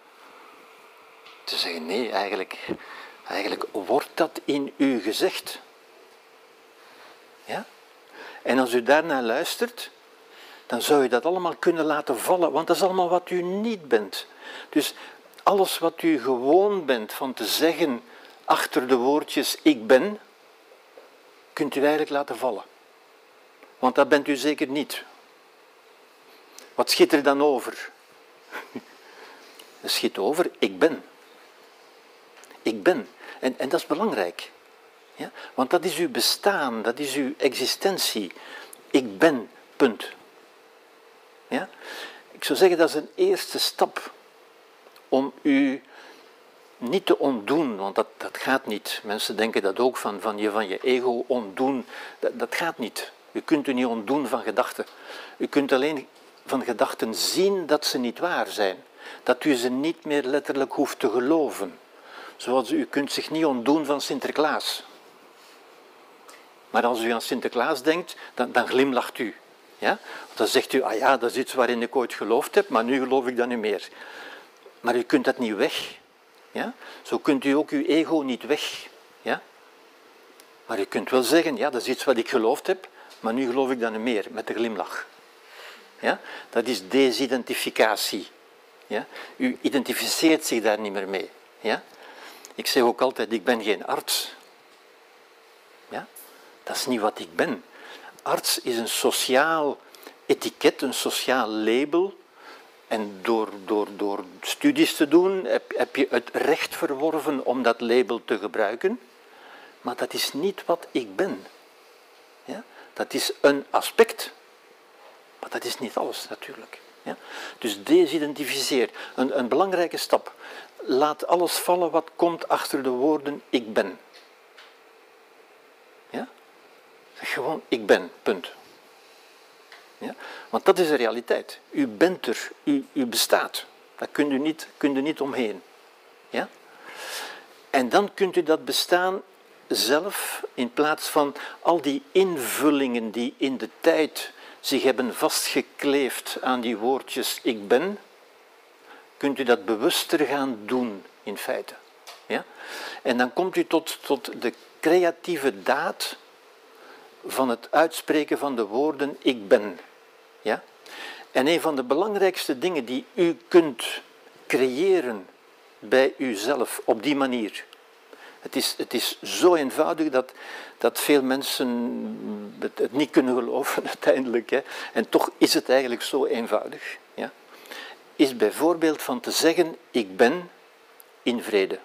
Te zeggen, nee, eigenlijk, eigenlijk wordt dat in u gezegd. Ja? En als u daarnaar luistert, dan zou je dat allemaal kunnen laten vallen, want dat is allemaal wat u niet bent. Dus alles wat u gewoon bent van te zeggen achter de woordjes ik ben, kunt u eigenlijk laten vallen. Want dat bent u zeker niet. Wat schiet er dan over? Er schiet over ik ben. Ik ben. En, en dat is belangrijk. Ja? Want dat is uw bestaan, dat is uw existentie. Ik ben, punt. Ja? Ik zou zeggen dat is een eerste stap om u niet te ontdoen, want dat, dat gaat niet. Mensen denken dat ook van, van, je, van je ego ontdoen. Dat, dat gaat niet. U kunt u niet ontdoen van gedachten. U kunt alleen van gedachten zien dat ze niet waar zijn. Dat u ze niet meer letterlijk hoeft te geloven. Zoals u kunt zich niet ontdoen van Sinterklaas. Maar als u aan Sinterklaas denkt, dan, dan glimlacht u. Ja? Dan zegt u, ah ja, dat is iets waarin ik ooit geloofd heb, maar nu geloof ik dat niet meer. Maar u kunt dat niet weg. Ja? Zo kunt u ook uw ego niet weg. Ja? Maar u kunt wel zeggen, ja, dat is iets wat ik geloofd heb, maar nu geloof ik dat niet meer, met de glimlach. Ja? Dat is desidentificatie. Ja? U identificeert zich daar niet meer mee. Ja? Ik zeg ook altijd, ik ben geen arts. Ja? Dat is niet wat ik ben. Arts is een sociaal etiket, een sociaal label. En door, door, door studies te doen heb, heb je het recht verworven om dat label te gebruiken. Maar dat is niet wat ik ben. Ja? Dat is een aspect. Maar dat is niet alles natuurlijk. Ja? Dus desidentificeer. Een, een belangrijke stap. Laat alles vallen wat komt achter de woorden ik ben. Ja? Gewoon ik ben, punt. Ja? Want dat is de realiteit. U bent er, u, u bestaat. Daar kunt u niet, kunt u niet omheen. Ja? En dan kunt u dat bestaan zelf, in plaats van al die invullingen die in de tijd zich hebben vastgekleefd aan die woordjes ik ben, kunt u dat bewuster gaan doen in feite. Ja? En dan komt u tot, tot de creatieve daad van het uitspreken van de woorden ik ben. Ja? En een van de belangrijkste dingen die u kunt creëren bij uzelf op die manier. Het is, het is zo eenvoudig dat, dat veel mensen het, het niet kunnen geloven uiteindelijk. Hè. En toch is het eigenlijk zo eenvoudig. Ja. Is bijvoorbeeld van te zeggen, ik ben in vrede.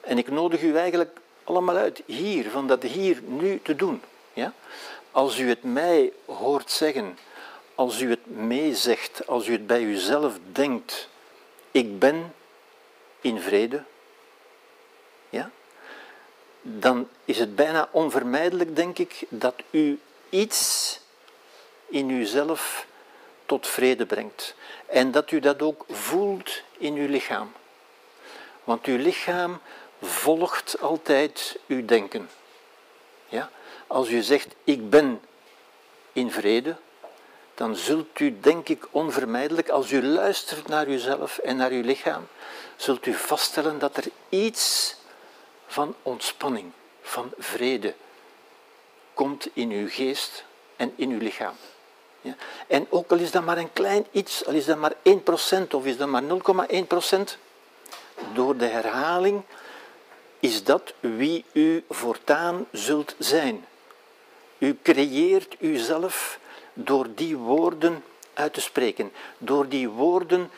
En ik nodig u eigenlijk allemaal uit hier, van dat hier nu te doen. Ja? Als u het mij hoort zeggen, als u het meezegt, als u het bij uzelf denkt, ik ben in vrede, ja, dan is het bijna onvermijdelijk, denk ik, dat u iets in uzelf tot vrede brengt. En dat u dat ook voelt in uw lichaam. Want uw lichaam volgt altijd uw denken. Ja? Als u zegt, ik ben in vrede, dan zult u, denk ik, onvermijdelijk, als u luistert naar uzelf en naar uw lichaam, zult u vaststellen dat er iets van ontspanning, van vrede komt in uw geest en in uw lichaam. Ja? En ook al is dat maar een klein iets, al is dat maar 1% of is dat maar 0,1%, door de herhaling is dat wie u voortaan zult zijn. U creëert uzelf door die woorden uit te spreken, door die woorden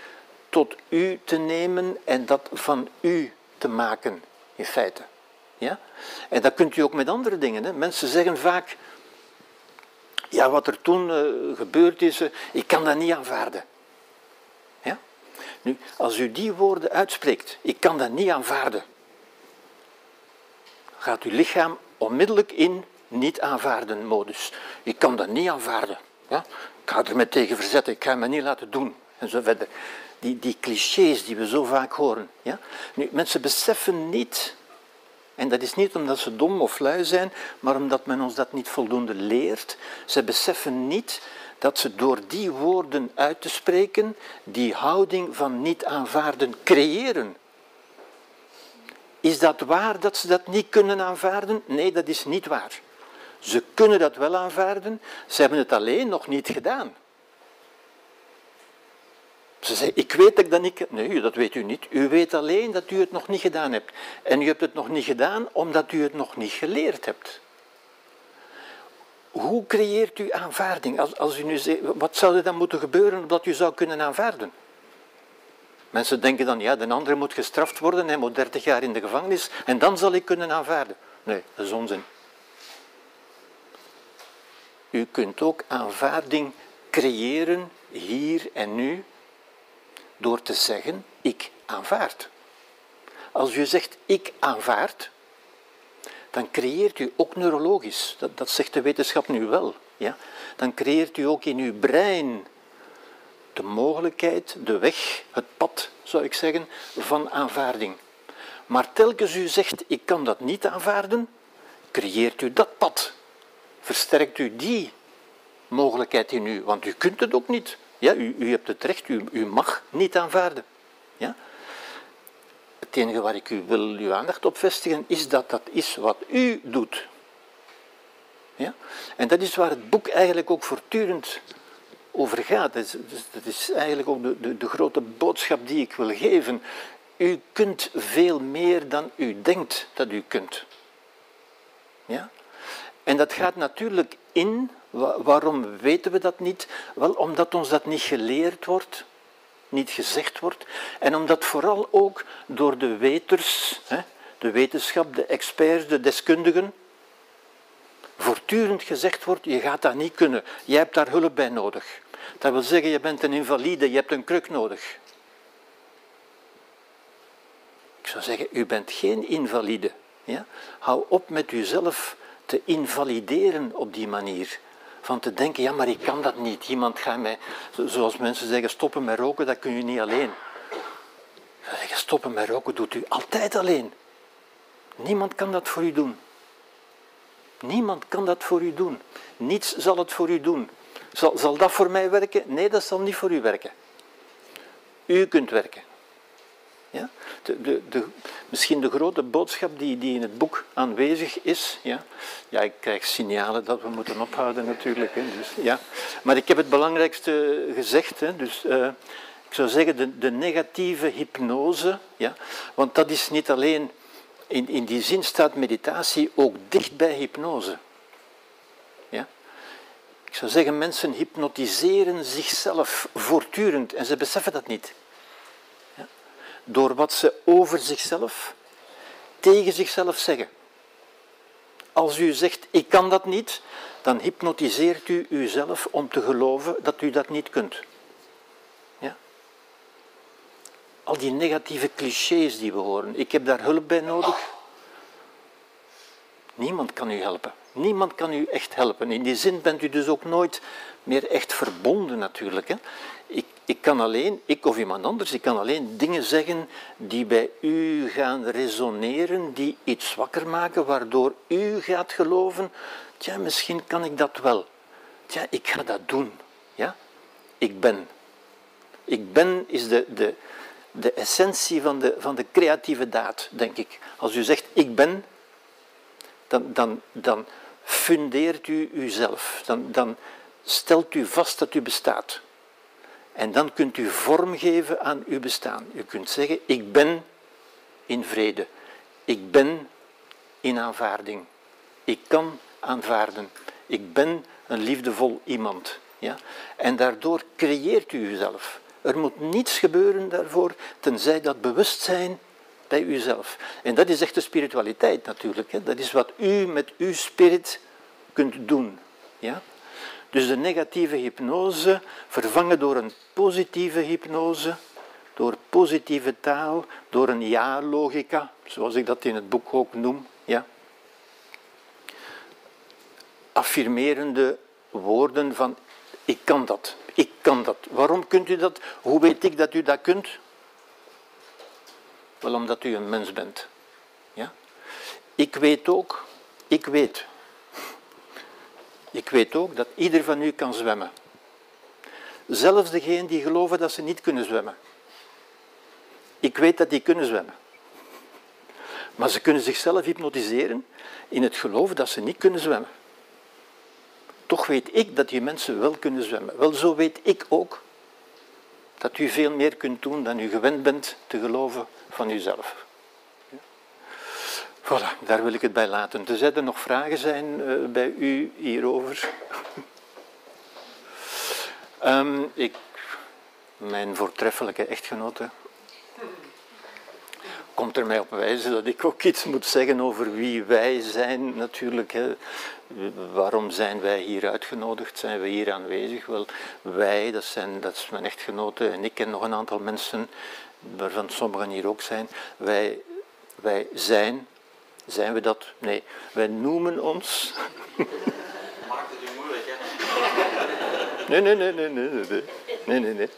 tot u te nemen en dat van u te maken, in feite. Ja? En dat kunt u ook met andere dingen. Hè. Mensen zeggen vaak, ja, wat er toen uh, gebeurd is, uh, ik kan dat niet aanvaarden. Ja? Nu, als u die woorden uitspreekt, ik kan dat niet aanvaarden, gaat uw lichaam onmiddellijk in niet aanvaarden modus. Ik kan dat niet aanvaarden. Ja? Ik ga er me tegen verzetten, ik ga me niet laten doen. En zo verder. Die, die clichés die we zo vaak horen. Ja? Nu, mensen beseffen niet, en dat is niet omdat ze dom of lui zijn, maar omdat men ons dat niet voldoende leert. Ze beseffen niet dat ze door die woorden uit te spreken, die houding van niet aanvaarden creëren. Is dat waar dat ze dat niet kunnen aanvaarden? Nee, dat is niet waar. Ze kunnen dat wel aanvaarden, ze hebben het alleen nog niet gedaan. Ze zeggen, ik weet dat ik dat niet... Nee, dat weet u niet. U weet alleen dat u het nog niet gedaan hebt. En u hebt het nog niet gedaan omdat u het nog niet geleerd hebt. Hoe creëert u aanvaarding? Als, als u nu zegt, wat zou er dan moeten gebeuren omdat u zou kunnen aanvaarden? Mensen denken dan, ja, de andere moet gestraft worden, hij moet 30 jaar in de gevangenis en dan zal ik kunnen aanvaarden. Nee, dat is onzin. U kunt ook aanvaarding creëren hier en nu door te zeggen, ik aanvaard. Als u zegt, ik aanvaard, dan creëert u ook neurologisch, dat, dat zegt de wetenschap nu wel, ja? dan creëert u ook in uw brein de mogelijkheid, de weg, het pad, zou ik zeggen, van aanvaarding. Maar telkens u zegt, ik kan dat niet aanvaarden, creëert u dat pad. Versterkt u die mogelijkheid in u, want u kunt het ook niet. Ja, u, u hebt het recht, u, u mag niet aanvaarden. Ja? Het enige waar ik u wil uw aandacht op vestigen, is dat dat is wat u doet. Ja? En dat is waar het boek eigenlijk ook voortdurend over gaat. Dat is, dat is eigenlijk ook de, de, de grote boodschap die ik wil geven. U kunt veel meer dan u denkt dat u kunt. Ja? En dat gaat natuurlijk in, waarom weten we dat niet? Wel omdat ons dat niet geleerd wordt, niet gezegd wordt, en omdat vooral ook door de weters, de wetenschap, de experts, de deskundigen, voortdurend gezegd wordt, je gaat dat niet kunnen, jij hebt daar hulp bij nodig. Dat wil zeggen, je bent een invalide, je hebt een kruk nodig. Ik zou zeggen, u bent geen invalide. Ja? Hou op met uzelf te invalideren op die manier. Van te denken, ja, maar ik kan dat niet. Iemand gaat mij, zoals mensen zeggen, stoppen met roken, dat kun je niet alleen. Zeggen, stoppen met roken doet u altijd alleen. Niemand kan dat voor u doen. Niemand kan dat voor u doen. Niets zal het voor u doen. Zal, zal dat voor mij werken? Nee, dat zal niet voor u werken. U kunt werken. De, de, misschien de grote boodschap die, die in het boek aanwezig is. Ja? ja, ik krijg signalen dat we moeten ophouden natuurlijk. Hè, dus, ja. Maar ik heb het belangrijkste gezegd. Hè, dus, uh, ik zou zeggen de, de negatieve hypnose. Ja? Want dat is niet alleen, in, in die zin staat meditatie ook dicht bij hypnose. Ik zou zeggen, mensen hypnotiseren zichzelf voortdurend en ze beseffen dat niet door wat ze over zichzelf, tegen zichzelf zeggen. Als u zegt, ik kan dat niet, dan hypnotiseert u uzelf om te geloven dat u dat niet kunt. Ja? Al die negatieve clichés die we horen, ik heb daar hulp bij nodig. Niemand kan u helpen. Niemand kan u echt helpen. In die zin bent u dus ook nooit meer echt verbonden natuurlijk. Hè? Ik, ik kan alleen, ik of iemand anders, ik kan alleen dingen zeggen die bij u gaan resoneren, die iets wakker maken, waardoor u gaat geloven, tja, misschien kan ik dat wel. Tja, ik ga dat doen. Ja? Ik ben. Ik ben is de, de, de essentie van de, van de creatieve daad, denk ik. Als u zegt ik ben, dan, dan, dan fundeert u uzelf. Dan, dan stelt u vast dat u bestaat. En dan kunt u vorm geven aan uw bestaan. U kunt zeggen, ik ben in vrede. Ik ben in aanvaarding. Ik kan aanvaarden. Ik ben een liefdevol iemand. Ja? En daardoor creëert u uzelf. Er moet niets gebeuren daarvoor, tenzij dat bewustzijn bij uzelf. En dat is echt de spiritualiteit natuurlijk. Hè? Dat is wat u met uw spirit kunt doen. Ja? Dus de negatieve hypnose vervangen door een positieve hypnose, door positieve taal, door een ja-logica, zoals ik dat in het boek ook noem. Ja? Affirmerende woorden van ik kan dat, ik kan dat. Waarom kunt u dat? Hoe weet ik dat u dat kunt? Wel omdat u een mens bent. Ja? Ik weet ook, ik weet. Ik weet ook dat ieder van u kan zwemmen. Zelfs degenen die geloven dat ze niet kunnen zwemmen. Ik weet dat die kunnen zwemmen. Maar ze kunnen zichzelf hypnotiseren in het geloven dat ze niet kunnen zwemmen. Toch weet ik dat die mensen wel kunnen zwemmen. Wel, zo weet ik ook dat u veel meer kunt doen dan u gewend bent te geloven van uzelf. Voilà, daar wil ik het bij laten. Tenzij er nog vragen zijn uh, bij u hierover. um, ik, mijn voortreffelijke echtgenote komt er mij op wijzen dat ik ook iets moet zeggen over wie wij zijn natuurlijk. Hè. Waarom zijn wij hier uitgenodigd? Zijn we hier aanwezig? Wel, wij, dat, zijn, dat is mijn echtgenote en ik en nog een aantal mensen, waarvan sommigen hier ook zijn. Wij, wij zijn, zijn we dat? Nee, wij noemen ons. Maakt het u moeilijk, hè? Nee, nee, nee, nee, nee, nee. nee, nee, nee.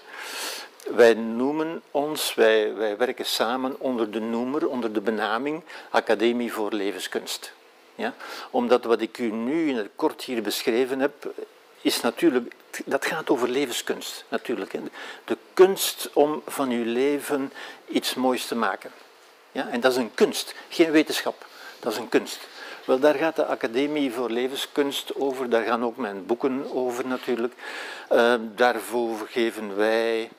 Wij noemen ons, wij, wij werken samen onder de noemer, onder de benaming Academie voor Levenskunst. Ja? Omdat wat ik u nu in het kort hier beschreven heb, is natuurlijk, dat gaat over levenskunst natuurlijk. De kunst om van uw leven iets moois te maken. Ja? En dat is een kunst, geen wetenschap. Dat is een kunst. Wel, daar gaat de Academie voor Levenskunst over, daar gaan ook mijn boeken over natuurlijk. Uh, daarvoor geven wij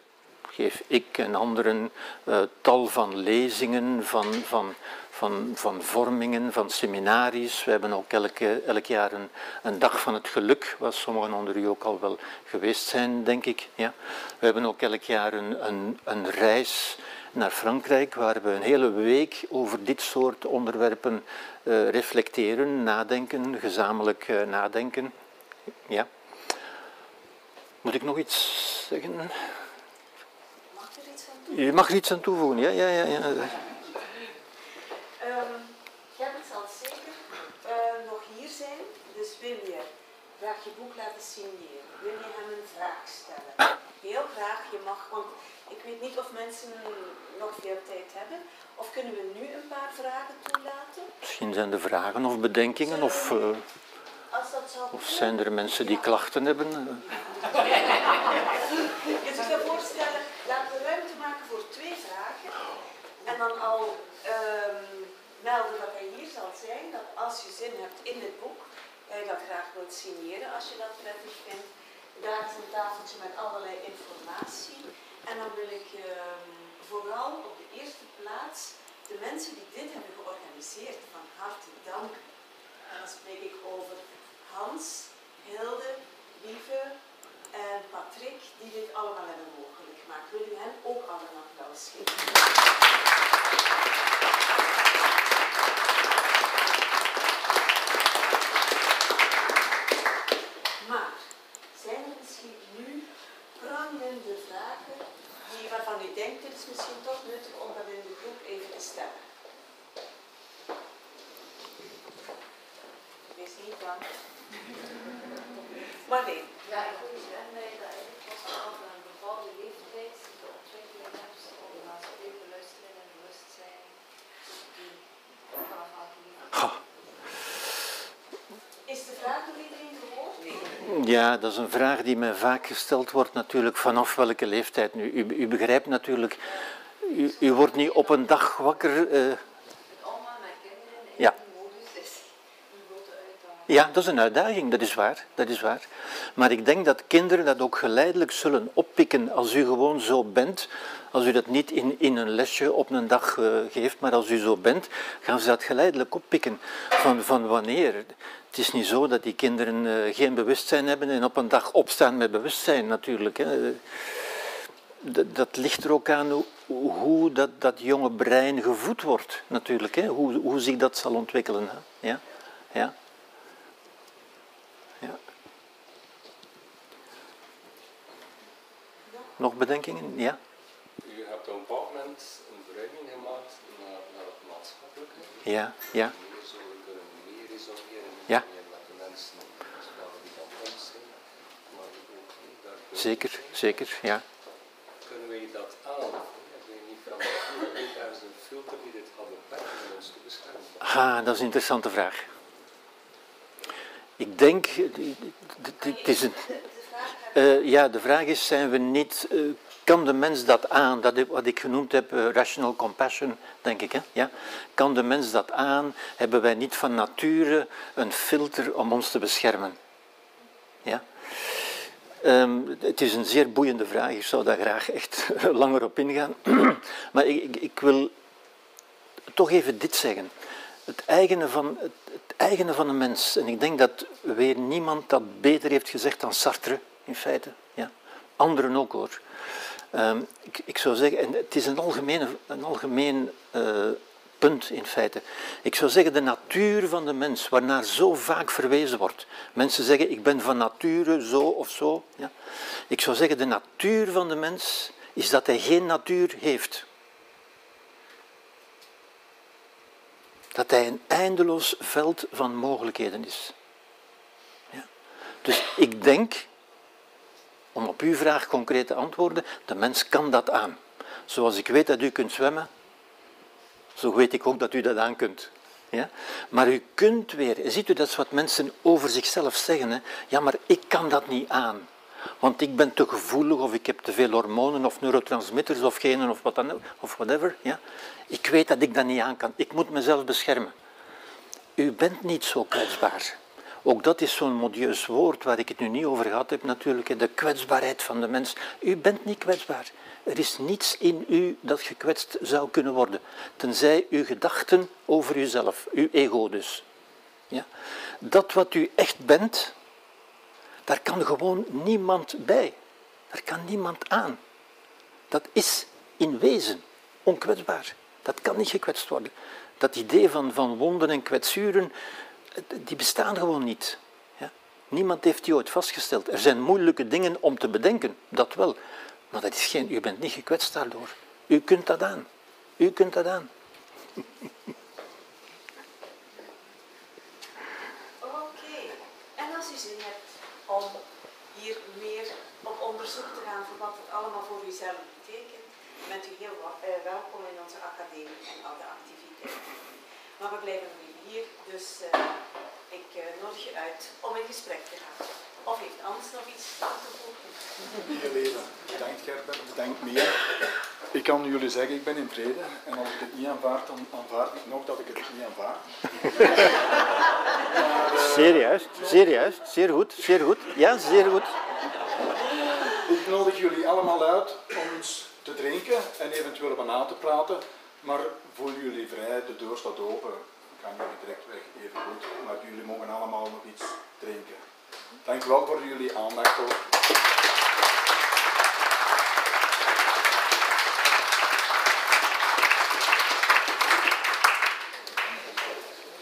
geef ik en anderen uh, tal van lezingen, van, van, van, van vormingen, van seminaries. We hebben ook elke, elk jaar een, een dag van het geluk, waar sommigen onder u ook al wel geweest zijn, denk ik. Ja. We hebben ook elk jaar een, een, een reis naar Frankrijk, waar we een hele week over dit soort onderwerpen uh, reflecteren, nadenken, gezamenlijk uh, nadenken. Ja. Moet ik nog iets zeggen? Je mag er iets aan toevoegen, ja? ja, ja, ja. Um, Gerrit zal zeker uh, nog hier zijn, dus wil je graag je boek laten signeren? Wil je hem een vraag stellen? Heel graag, je mag, want ik weet niet of mensen nog veel tijd hebben. Of kunnen we nu een paar vragen toelaten? Misschien zijn er vragen of bedenkingen, of, uh, of zijn er mensen die klachten hebben? je zich dat voorstellen, laten we ruimte maken voor twee vragen. En dan al um, melden dat hij hier zal zijn, dat als je zin hebt in het boek, jij dat graag wilt signeren als je dat prettig vindt. Daar is een tafeltje met allerlei informatie. En dan wil ik um, vooral op de eerste plaats de mensen die dit hebben georganiseerd van harte danken. En dan spreek ik over Hans, Hilde, Lieve en Patrick, die dit allemaal hebben mogelijk gemaakt. Wil u hen ook al een applaus geven? Maar zijn er misschien nu prangende vragen die, waarvan u denkt, het is misschien toch nuttig om dat in de groep even te stellen? Wees niet bang. Maar nee. Ja, ik wil je aanleiden eigenlijk was er over een bepaalde leeftijd de ontwikkeling hebt om naar veel beluisteren en bewustzijn die vanaf elke leeftijd. Is de vraag door iedereen gehoord? Nee. Ja, dat is een vraag die mij vaak gesteld wordt natuurlijk vanaf welke leeftijd nu. U, u begrijpt natuurlijk, u, u wordt niet op een dag wakker. Uh, Het omgaan met kinderen in Ja. dat is een uitdaging, dat is waar, dat is waar. Maar ik denk dat kinderen dat ook geleidelijk zullen oppikken als u gewoon zo bent. Als u dat niet in, in een lesje op een dag eh, geeft, maar als u zo bent, gaan ze dat geleidelijk oppikken. Van, van wanneer? Het is niet zo dat die kinderen eh, geen bewustzijn hebben en op een dag opstaan met bewustzijn natuurlijk. Hè. Dat, ligt er ook aan hoe, dat, dat jonge brein gevoed wordt natuurlijk. Hè. Hoe, hoe zich dat zal ontwikkelen. Ja? Ja. Nog bedenkingen? Ja? U hebt op een bepaald moment een verruiming gemaakt naar, naar het maatschappelijke. Ja, ja. Meer zouden kunnen meer resoneren Ja. meer met de mensen zowel die van ons zijn, maar ook niet Zeker, zeker, ja. Kunnen wij dat aan? Ah, dat is een interessante vraag. Ik denk, het is een, Eh, ja, de vraag is, zijn we niet, eh, kan de mens dat aan, dat wat ik genoemd heb, eh, rational compassion, denk ik, hè? Ja? kan de mens dat aan, hebben wij niet van nature een filter om ons te beschermen? Ja? Ehm, het is een zeer boeiende vraag, ik zou daar graag echt langer op ingaan, maar ik, ik, ik wil toch even dit zeggen. Het eigene, van, het, het eigene van een mens, en ik denk dat weer niemand dat beter heeft gezegd dan Sartre, in feite. Ja. Anderen ook hoor. Ehm, ik, ik zou zeggen, en het is een, algemene, een algemeen eh, punt in feite. Ik zou zeggen, de natuur van de mens, waarnaar zo vaak verwezen wordt. Mensen zeggen, ik ben van nature zo of zo. Ja. Ik zou zeggen, de natuur van de mens is dat hij geen natuur heeft. dat hij een eindeloos veld van mogelijkheden is. Ja. Dus ik denk, om op uw vraag concreet te antwoorden, de mens kan dat aan. Zoals ik weet dat u kunt zwemmen, zo weet ik ook dat u dat aan kunt. Ja? Maar u kunt weer, ziet u dat is wat mensen over zichzelf zeggen, hè? ja maar ik kan dat niet aan. Want ik ben te gevoelig of ik heb te veel hormonen of neurotransmitters of genen of, wat dan, ook, of whatever. Ja? Ik weet dat ik dat niet aan kan. Ik moet mezelf beschermen. U bent niet zo kwetsbaar. Ook dat is zo'n modieus woord waar ik het nu niet over gehad heb natuurlijk. De kwetsbaarheid van de mens. U bent niet kwetsbaar. Er is niets in u dat gekwetst zou kunnen worden. Tenzij uw gedachten over uzelf, uw ego dus. Ja? Dat wat u echt bent, daar kan gewoon niemand bij. Daar kan niemand aan. Dat is in wezen onkwetsbaar. Dat kan niet gekwetst worden. Dat idee van, van wonden en kwetsuren, die bestaan gewoon niet. Ja? Niemand heeft die ooit vastgesteld. Er zijn moeilijke dingen om te bedenken, dat wel. Maar dat is geen, u bent niet gekwetst daardoor. U kunt dat aan. U kunt dat aan. Oké, en als u zin hebt om hier meer op onderzoek te gaan voor wat het allemaal voor uzelf betekent, bent u heel eh, welkom in onze academie en alle activiteiten. Maar we blijven nu hier, dus eh, ik eh, nodig je uit om in gesprek te gaan. Of heeft Ans nog iets toe te voegen? Bedankt Gerbert, bedankt Mia. Ik kan jullie zeggen, ik ben in vrede. En als ik het niet aanvaard, dan aanvaard ik nog dat ik het niet aanvaard. Zeer juist, zeer juist, zeer goed, zeer goed. Ja, zeer goed. Ik nodig jullie allemaal uit om eens te drinken en eventueel op na te praten. Maar voel jullie vrij, de deur staat open. Ga jullie direct weg, even goed. Maar jullie mogen allemaal nog iets drinken. Dank u wel voor jullie aandacht.